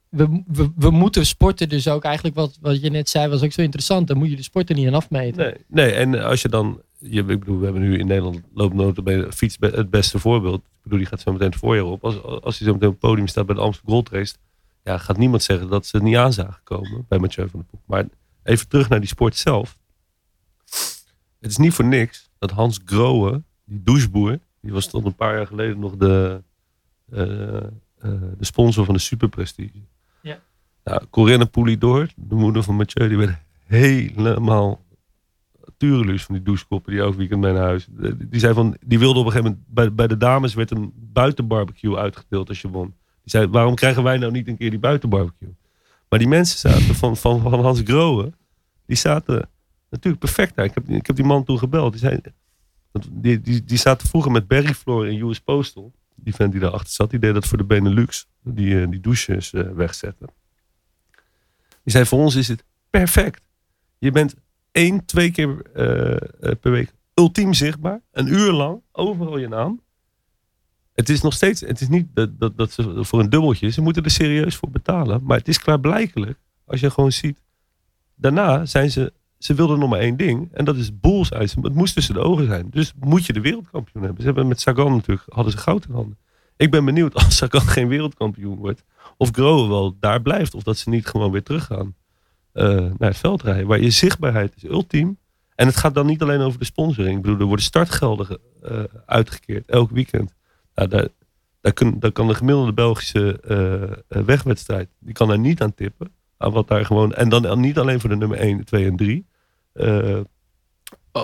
we, we, we moeten sporten dus ook eigenlijk, wat, wat je net zei, was ook zo interessant. Dan moet je de sporten niet aan afmeten.
Nee, nee, en als je dan, je, ik bedoel, we hebben nu in Nederland loopnoten fiets be- het beste voorbeeld. Ik bedoel, die gaat zo meteen het voorjaar op. Als, als hij zo meteen op het podium staat bij de Amsterdam Gold Race, ja, gaat niemand zeggen dat ze het niet aan zagen komen bij Mathieu van der Poel. Maar even terug naar die sport zelf. Het is niet voor niks dat Hans Grohe, die doucheboer, die was tot een paar jaar geleden nog de, de sponsor van de Super Prestige.
Ja.
Nou, Corinne Poulidor, de moeder van Mathieu, die werd helemaal tureluus van die douchekoppen die elk weekend mee naar huis. Die zei van, die wilde op een gegeven moment, bij, bij de dames werd een buitenbarbecue uitgedeeld als je won. Die zei, waarom krijgen wij nou niet een keer die buitenbarbecue? Maar die mensen zaten van, van, van Hans Grohe, die zaten natuurlijk perfect daar. Ik heb, ik heb die man toen gebeld. Die, zei, die, die, die zaten vroeger met Barry Floor in US Postal. Die vent die daarachter zat, die deed dat voor de Benelux. Die, eh, die douches eh, wegzetten. Die zei, voor ons is het perfect. Je bent één, twee keer eh, per week ultiem zichtbaar. Een uur lang, overal je naam. Het is nog steeds, het is niet dat, dat, dat ze voor een dubbeltje, ze moeten er serieus voor betalen. Maar het is klaarblijkelijk, als je gewoon ziet. Daarna zijn ze, ze wilden nog maar één ding. En dat is bullseye. Het moest tussen de ogen zijn. Dus moet je de wereldkampioen hebben. Ze hebben met Sagan natuurlijk, hadden ze goud in handen. Ik ben benieuwd als Sagan geen wereldkampioen wordt. Of Grohe wel daar blijft. Of dat ze niet gewoon weer teruggaan eh, naar het veld rijden. Waar je zichtbaarheid is ultiem. En het gaat dan niet alleen over de sponsoring. Ik bedoel, er worden startgelden eh, uitgekeerd elk weekend. Nou, daar, daar, daar kan de gemiddelde Belgische eh, wegwedstrijd, die kan daar niet aan tippen. Aan wat daar gewoon, en dan niet alleen voor de nummer 1, 2 en 3. Eh,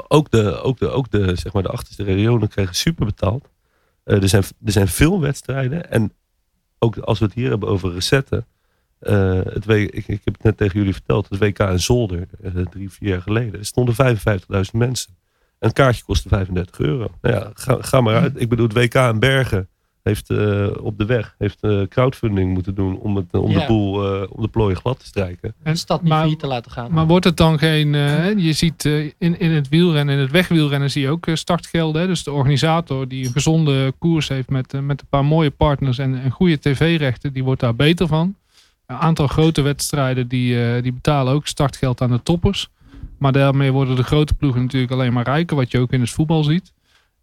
ook de, ook de, ook de, zeg maar de achterste regionen krijgen super betaald. Eh, er, zijn, er zijn veel wedstrijden. En ook als we het hier hebben over recetten. eh, het ik, ik heb het net tegen jullie verteld. Het WK in Zolder, drie, vier jaar geleden. Er stonden 55.000 mensen. Een kaartje kostte 35 euro. Nou ja, ga, ga maar uit. Ik bedoel, het WK in Bergen heeft eh, op de weg heeft, eh, crowdfunding moeten doen om, het, om,
Ja.
de boel, eh, om de plooien glad te strijken.
De stad niet
maar-
te laten gaan.
Maar wordt het dan geen... eh, je ziet eh, in, in het wielrennen, in het wegwielrennen zie je ook eh, startgelden. hè. Dus de organisator die een gezonde koers heeft met, eh, met een paar mooie partners en, en goede tv-rechten, die wordt daar beter van. Een aantal grote wedstrijden die, eh, die betalen ook startgeld aan de toppers. Maar daarmee worden de grote ploegen natuurlijk alleen maar rijker, wat je ook in het voetbal ziet.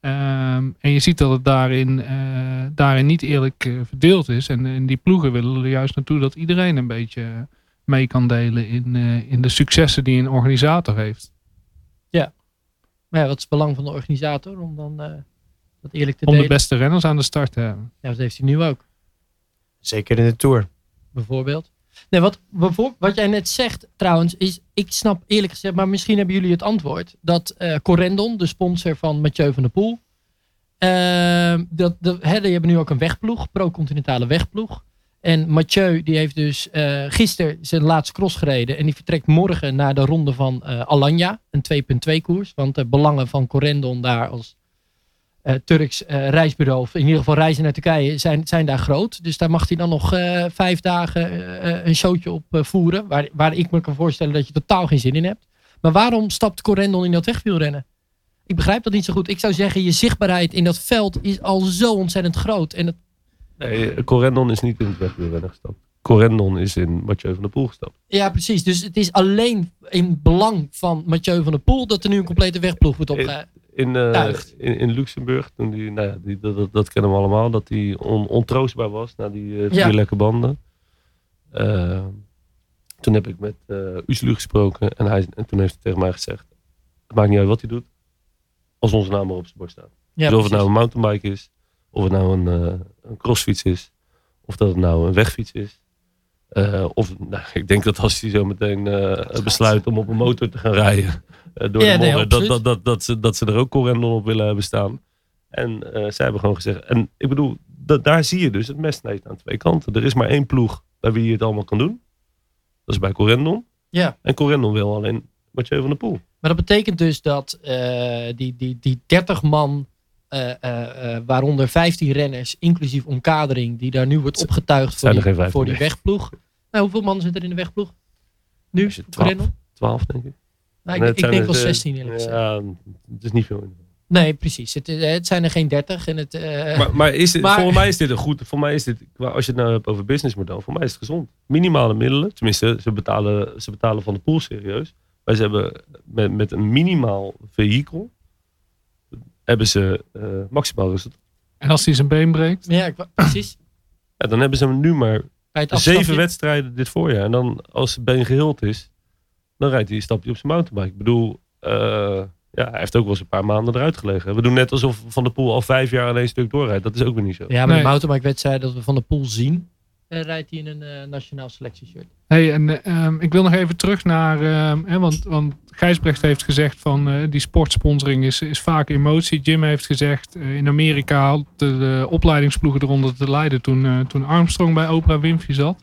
Ehm, en je ziet dat het daarin, eh, daarin niet eerlijk eh, verdeeld is. En, en die ploegen willen er juist naartoe dat iedereen een beetje, mee kan delen in, eh, in de successen die een organisator heeft.
Maar ja, wat is het belang van de organisator om dan eh, dat eerlijk te
Om de
delen?
beste renners aan de start te hebben.
Ja, dat heeft hij nu ook,
Zeker in de Tour.
bijvoorbeeld. Nee, wat, wat jij net zegt trouwens, is, ik snap eerlijk gezegd, maar misschien hebben jullie het antwoord, dat eh Corendon, de sponsor van Mathieu van der Poel, ehm, dat, de, hè, die hebben nu ook een wegploeg, pro-continentale wegploeg. En Mathieu die heeft dus eh gisteren zijn laatste cross gereden. En die vertrekt morgen naar de ronde van eh, Alanya. Een 2.2 koers. Want de belangen van Corendon daar als eh, Turks eh, reisbureau. Of in ieder geval reizen naar Turkije zijn, zijn daar groot. Dus daar mag hij dan nog eh, vijf dagen eh, eh, een showtje op eh, voeren. Waar, waar ik me kan voorstellen dat je totaal geen zin in hebt. Maar waarom stapt Corendon in dat wegwielrennen? Ik begrijp dat niet zo goed. Ik zou zeggen, je zichtbaarheid in dat veld is al zo ontzettend groot. En het
Nee, Corendon is niet in het wegwielrennen gestapt. Corendon is in Mathieu van der Poel gestapt.
Ja, precies. Dus het is alleen in belang van Mathieu van der Poel dat er nu een complete wegploeg wordt opge...
In, eh, in, in Luxemburg, toen die, nou ja, die, dat, dat, dat kennen we allemaal, dat hij on, ontroostbaar was na die eh, vier
Ja.
lekke banden. Eh, toen heb ik met eh Uslu gesproken en, hij, en toen heeft hij tegen mij gezegd, het maakt niet uit wat hij doet, als onze naam maar op zijn borst staat.
Ja,
dus of het nou een mountainbike is, of het nou een, een crossfiets is, of dat het nou een wegfiets is. Eh, of nou, ik denk dat als hij zo meteen eh, besluit om op een motor te gaan rijden eh, door
Ja,
de
nee,
modder, dat, dat, dat, dat, ze, dat ze er ook correndon op willen hebben staan. En zij hebben gewoon gezegd, en ik bedoel, dat, daar zie je dus het mes aan twee kanten. Er is maar één ploeg bij wie je het allemaal kan doen. Dat is bij Corendon.
Ja.
En Corendon wil alleen Mathieu van der Poel.
Maar dat betekent dus dat die, die, die 30 man, eh, eh, eh, waaronder 15 renners, inclusief omkadering, die daar nu wordt opgetuigd voor
zijn er
die,
geen 15
voor die wegploeg. Nou, hoeveel mannen zitten er in de wegploeg? Nu?
Als je
voor
12.
Renault?
Twaalf, denk ik.
Nou,
Nee,
ik denk wel
er, eh,
16 eerlijk gezegd.
Ja, het is niet veel.
Nee, precies. Het, het zijn er geen 30. En het, eh,
Maar, maar, is dit,
Maar-
volgens mij is dit een goed. Voor mij is dit, als je het nou hebt over businessmodel, voor mij is het gezond. Minimale middelen, tenminste, ze betalen, ze betalen van de pool serieus. Maar ze hebben met, met een minimaal vehikel, hebben ze eh, maximaal resultaat.
En als hij zijn been breekt,
ja, ik precies.
Ja, dan hebben ze hem nu maar
Bij het afstapje.
zeven wedstrijden dit voorjaar. En dan, als het been geheeld is, dan rijdt hij een stapje op zijn mountainbike. Ik bedoel, eh, ja, hij heeft ook wel eens een paar maanden eruit gelegen. We doen net alsof Van de Poel al vijf jaar één stuk doorrijdt. Dat is ook weer niet zo.
Ja, maar
Nee.
de mountainbike wedstrijd dat we van de pool zien, rijdt hij in een eh, nationaal selectieshirt.
Hey, en eh, ehm, ik wil nog even terug naar, ehm, want, want Gijsbrecht heeft gezegd van eh, die sportsponsoring is, is vaak emotie. Jim heeft gezegd, eh, in Amerika de, opleidingsploegen eronder te leiden toen, eh, toen Armstrong bij Oprah Winfrey zat.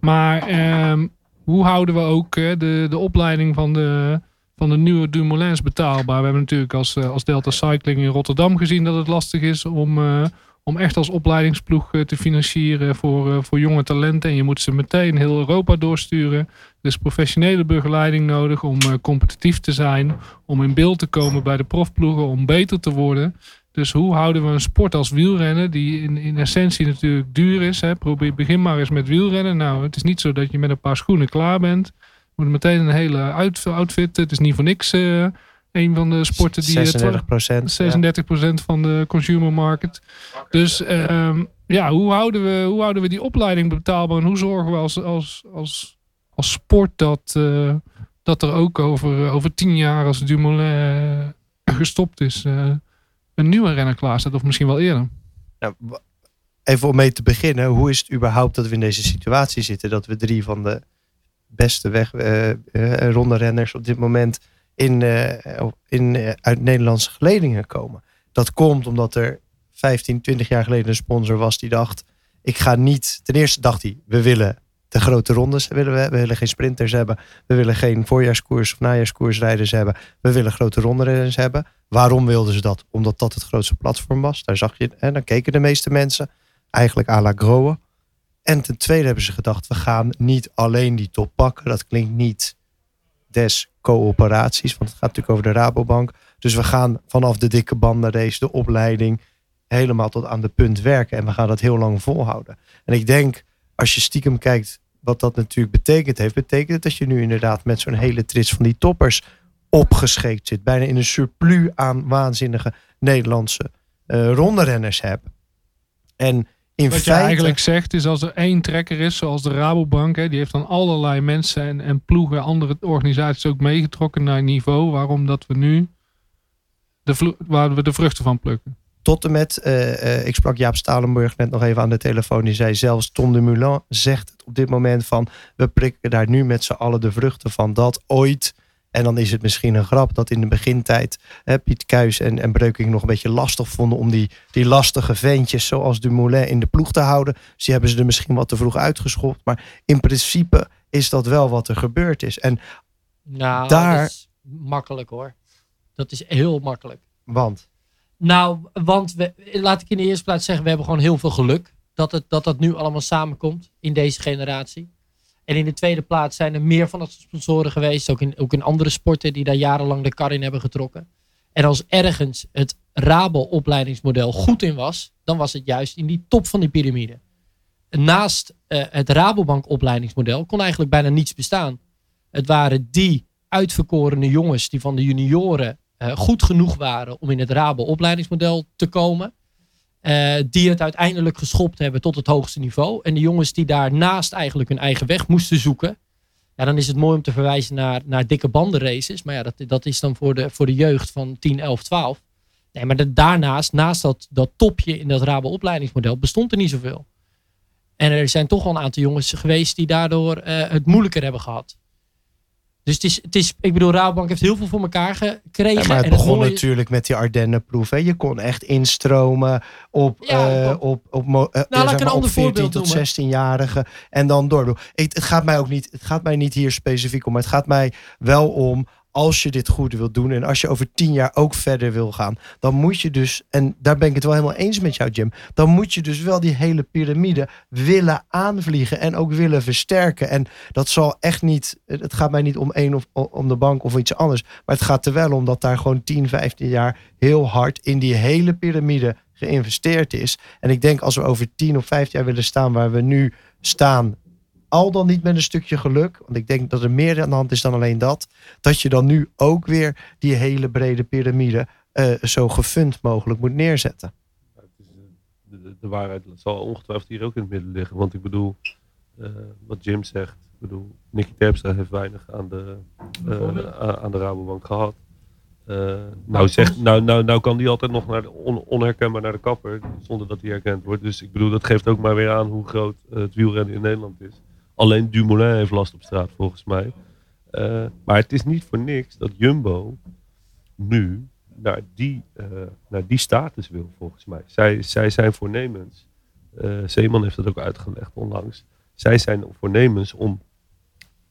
Maar ehm, hoe houden we ook eh, de, de opleiding van de, van de nieuwe Dumoulins betaalbaar? We hebben natuurlijk als, eh, als Delta Cycling in Rotterdam gezien dat het lastig is om, eh, om echt als opleidingsploeg eh, te financieren voor, eh, voor jonge talenten. En je moet ze meteen heel Europa doorsturen. Er is professionele begeleiding nodig om eh, competitief te zijn. Om in beeld te komen bij de profploegen, om beter te worden. Dus hoe houden we een sport als wielrennen, die in, in essentie natuurlijk duur is. Hè? Probeer, begin maar eens met wielrennen. Nou, het is niet zo dat je met een paar schoenen klaar bent. Je moet meteen een hele out- outfit. Het is niet voor niks een van de sporten die... eh,
36 procent.
36% van de consumer market. Dus ehm, ja, hoe houden, we, hoe houden we die opleiding betaalbaar? En hoe zorgen we als, als, als, als sport dat, eh, dat er ook over, over tien jaar als Dumoulin eh, gestopt is, eh, een nieuwe renner klaar staat? Of misschien wel eerder.
Ja, wa- even om mee te beginnen. Hoe is het überhaupt dat we in deze situatie zitten? Dat we drie van de beste weg, eh, eh, ronde renners op dit moment in, eh, in, eh, uit Nederlandse geledingen komen. Dat komt omdat er 15, 20 jaar geleden een sponsor was die dacht... ik ga niet... Ten eerste dacht hij, we willen de grote rondes willen we. Willen geen sprinters hebben. We willen geen voorjaarskoers of najaarskoersrijders hebben. We willen grote rondrenners hebben. Waarom wilden ze dat? Omdat dat het grootste platform was. Daar zag je, en dan keken de meeste mensen eigenlijk à la Groen. En ten tweede hebben ze gedacht, we gaan niet alleen die top pakken. Dat klinkt niet des coöperaties, want het gaat natuurlijk over de Rabobank. Dus we gaan vanaf de dikke bandenrace, de opleiding, helemaal tot aan de punt werken. En we gaan dat heel lang volhouden. En ik denk, als je stiekem kijkt wat dat natuurlijk betekent heeft, betekent het dat je nu inderdaad met zo'n hele trits van die toppers opgescheept zit. Bijna in een surplus aan waanzinnige Nederlandse eh ronderenners hebt. En in
Wat je eigenlijk zegt is als er één trekker is, zoals de Rabobank, hè, die heeft dan allerlei mensen en, en ploegen, andere organisaties ook meegetrokken naar een niveau waarom dat we nu de, waar we de vruchten van plukken.
tot en met, eh, eh, ik sprak Jaap Stalenburg net nog even aan de telefoon. Die zei zelfs Tom de Moulin zegt het op dit moment van we prikken daar nu met z'n allen de vruchten van dat ooit. En dan is het misschien een grap dat in de begintijd hè, Piet Kuijs en, en Breuking nog een beetje lastig vonden om die, die lastige ventjes zoals Dumoulin in de ploeg te houden. Dus die hebben ze er misschien wat te vroeg uitgeschopt. Maar in principe is dat wel wat er gebeurd is. En
Nou,
Daar-
dat is makkelijk hoor. Dat is heel makkelijk.
want
Nou, want we, laat ik in de eerste plaats zeggen, we hebben gewoon heel veel geluk dat het, dat, dat nu allemaal samenkomt in deze generatie. En in de tweede plaats zijn er meer van dat sponsoren geweest, ook in, ook in andere sporten die daar jarenlang de kar in hebben getrokken. En als ergens het Rabo-opleidingsmodel goed in was, dan was het juist in die top van die piramide. Naast eh, het Rabobank-opleidingsmodel kon eigenlijk bijna niets bestaan. Het waren die uitverkorene jongens die van de junioren eh, goed genoeg waren om in het Rabo-opleidingsmodel te komen. Eh, die het uiteindelijk geschopt hebben tot het hoogste niveau. En de jongens die daarnaast eigenlijk hun eigen weg moesten zoeken. Ja, dan is het mooi om te verwijzen naar, naar dikke bandenraces. Maar ja, dat, dat is dan voor de, voor de jeugd van 10, 11, 12. Nee, maar daarnaast, naast dat, dat topje in dat Rabo-opleidingsmodel, bestond er niet zoveel. En er zijn toch wel een aantal jongens geweest die daardoor eh, het moeilijker hebben gehad. Dus het is, het is, ik bedoel, Rabobank heeft heel veel voor elkaar gekregen.
Ja, maar het
en
begon
mooie-
natuurlijk met die Ardennenproef. hè. Je kon echt instromen op,
Ja,
eh,
op-
op, op, mo- eh,
laat ik een ander
14
voorbeeld
tot
noemen.
16-jarigen. En dan door. Het, het, gaat mij ook niet, het gaat mij niet hier specifiek om. Maar het gaat mij wel om. Als je dit goed wilt doen en als je over tien jaar ook verder wil gaan, dan moet je dus, en daar ben ik het wel helemaal eens met jou, Jim, dan moet je dus wel die hele piramide willen aanvliegen en ook willen versterken. En dat zal echt niet, het gaat mij niet om één of om de bank of iets anders, maar het gaat er wel om dat daar gewoon 10, 15 jaar heel hard in die hele piramide geïnvesteerd is. En ik denk als we over 10 of 15 jaar willen staan waar we nu staan, al dan niet met een stukje geluk, want ik denk dat er meer aan de hand is dan alleen dat, dat je dan nu ook weer die hele brede piramide eh, zo gefund mogelijk moet neerzetten.
Ja, het is, eh, de, de, de waarheid zal ongetwijfeld hier ook in het midden liggen. Want ik bedoel, eh, wat Jim zegt. Ik bedoel, Nicky Terpstra heeft weinig aan de, eh, aan- aan de Rabobank gehad. Eh, nou, zegt, nou, nou, nou kan die altijd nog naar de on- onherkenbaar naar de kapper. Zonder dat hij herkend wordt. Dus ik bedoel, dat geeft ook maar weer aan hoe groot het wielrennen in Nederland is. Alleen Dumoulin heeft last op straat volgens mij. Eh, maar het is niet voor niks dat Jumbo nu naar die, eh, naar die status wil, volgens mij. Zij, zij zijn voornemens. eh Zeeman heeft dat ook uitgelegd onlangs. Zij zijn voornemens om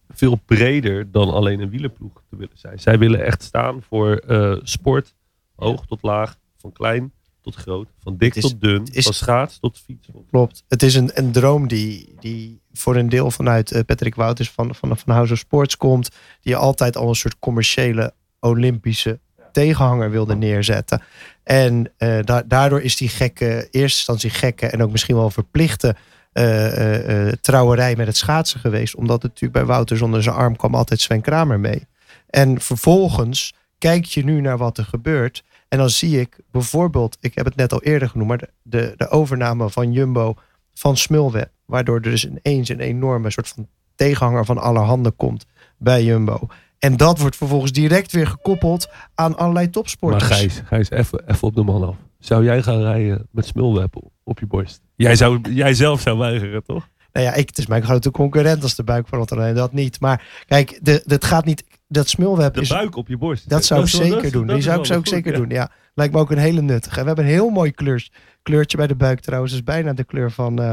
veel breder dan alleen een wielerploeg te willen zijn. Zij willen echt staan voor sport, hoog tot laag, van klein tot groot, van dik
is-
tot dun,
is-
van schaats tot fiets.
Klopt. Het is een, een droom die, die voor een deel vanuit eh, Patrick Wouters van, van, van House of Sports komt. Die altijd al een soort commerciële Olympische tegenhanger wilde neerzetten. En da- daardoor is die gekke, eerste instantie gekke en ook misschien wel verplichte eh, trouwerij met het schaatsen geweest. Omdat het natuurlijk bij Wouters onder zijn arm kwam altijd Sven Kramer mee. En vervolgens kijk je nu naar wat er gebeurt. En dan zie ik bijvoorbeeld, ik heb het net al eerder genoemd, maar de, de, de overname van Jumbo van Smulweb. Waardoor er dus ineens een enorme soort van tegenhanger van allerhande komt bij Jumbo. En dat wordt vervolgens direct weer gekoppeld aan allerlei
Maar
topsporters.
Gijs, Gijs even, even op de man af. Zou jij gaan rijden met smulweb op- op je borst? Jij, zou, jij zelf zou weigeren, toch?
Nou ja, ik, het is mijn grote concurrent als de buik van Rotterdam. Dat niet. Maar kijk, de, het gaat niet. Dat Smulweb
De
is.
buik op je borst.
Dat zou ik zeker
dat
doen.
dat
Die zou ik, zou ik
goed,
zeker
ja.
doen. Ja, lijkt me ook een hele nuttige. We hebben een heel mooi kleur, kleurtje bij de buik trouwens. Dat is bijna de kleur van, eh,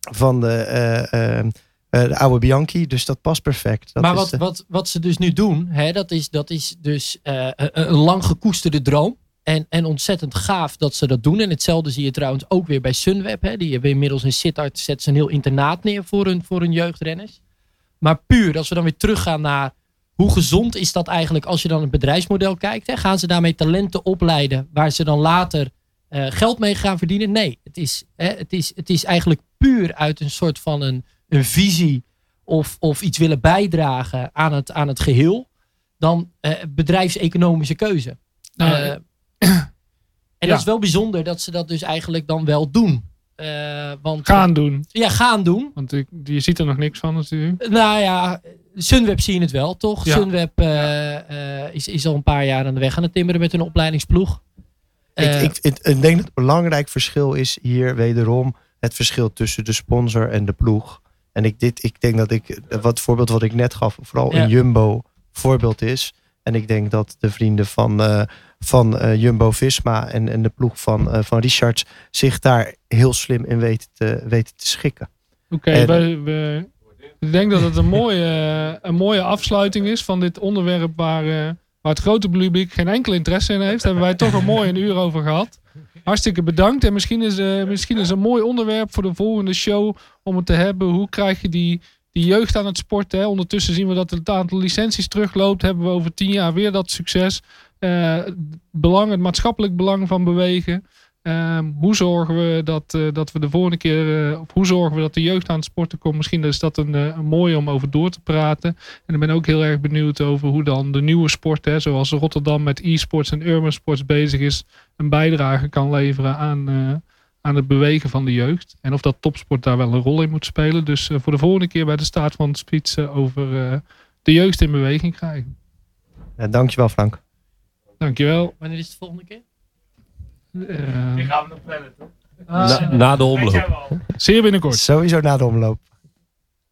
van de, eh, de oude Bianchi. Dus dat past perfect. Dat
maar
is
wat,
de-
wat, wat ze dus nu doen, hè, dat, is, dat is dus eh, een, een lang gekoesterde droom. En, en ontzettend gaaf dat ze dat doen. En hetzelfde zie je trouwens ook weer bij Sunweb. Hè. Die hebben inmiddels in Sittard zetten ze een heel internaat neer voor hun, voor hun jeugdrenners. Maar puur, als we dan weer teruggaan naar hoe gezond is dat eigenlijk als je dan het bedrijfsmodel kijkt. Hè. Gaan ze daarmee talenten opleiden waar ze dan later eh, geld mee gaan verdienen? Nee, het is, hè, het, is, het is eigenlijk puur uit een soort van een, een visie of, of iets willen bijdragen aan het, aan het geheel, dan eh, bedrijfseconomische keuze.
Nou,
Eh, en
ja.
dat is wel bijzonder dat ze dat dus eigenlijk dan wel doen. Want,
Gaan doen.
Ja, gaan doen.
Want ik, je ziet er nog niks van natuurlijk.
Nou ja, Sunweb zie je het wel, toch?
Ja.
Sunweb eh, eh, is, is al een paar jaar aan de weg aan het timmeren met hun opleidingsploeg. Eh,
ik, ik, ik denk dat het belangrijk verschil is hier wederom het verschil tussen de sponsor en de ploeg. En ik, dit, ik denk dat ik, wat voorbeeld wat ik net gaf, vooral een Jumbo voorbeeld is. En ik denk dat de vrienden van, van Jumbo Visma en, en de ploeg van, eh, van Richards zich daar heel slim in weten te, weten te schikken.
Oké, we- ik denk dat het een mooie, eh, een mooie afsluiting is van dit onderwerp waar, eh, waar het grote publiek geen enkel interesse in heeft. Hebben wij toch een mooi een uur over gehad. Hartstikke bedankt. En misschien is, eh, misschien is een mooi onderwerp voor de volgende show om het te hebben. Hoe krijg je die, die jeugd aan het sporten? Hè? Ondertussen zien we dat het aantal licenties terugloopt. Hebben we over tien jaar weer dat succes. Belang, het maatschappelijk belang van bewegen. Ehm, hoe zorgen we dat, eh, dat we de volgende keer, eh, of hoe zorgen we dat de jeugd aan het sporten komt? Misschien is dat een, eh, een mooie om over door te praten. En ik ben ook heel erg benieuwd over hoe dan de nieuwe sport, hè, zoals Rotterdam met e-sports en urban sports bezig is, een bijdrage kan leveren aan, eh, aan het bewegen van de jeugd. En of dat topsport daar wel een rol in moet spelen. Dus eh, voor de volgende keer bij de staat van het fietsen over eh, de jeugd in beweging krijgen.
Ja, dankjewel Frank.
Dankjewel.
Wanneer is het de volgende keer?
Eh,
Die gaan we nog plannen, toch?
Na, na de omloop.
zeer binnenkort.
Sowieso na de omloop.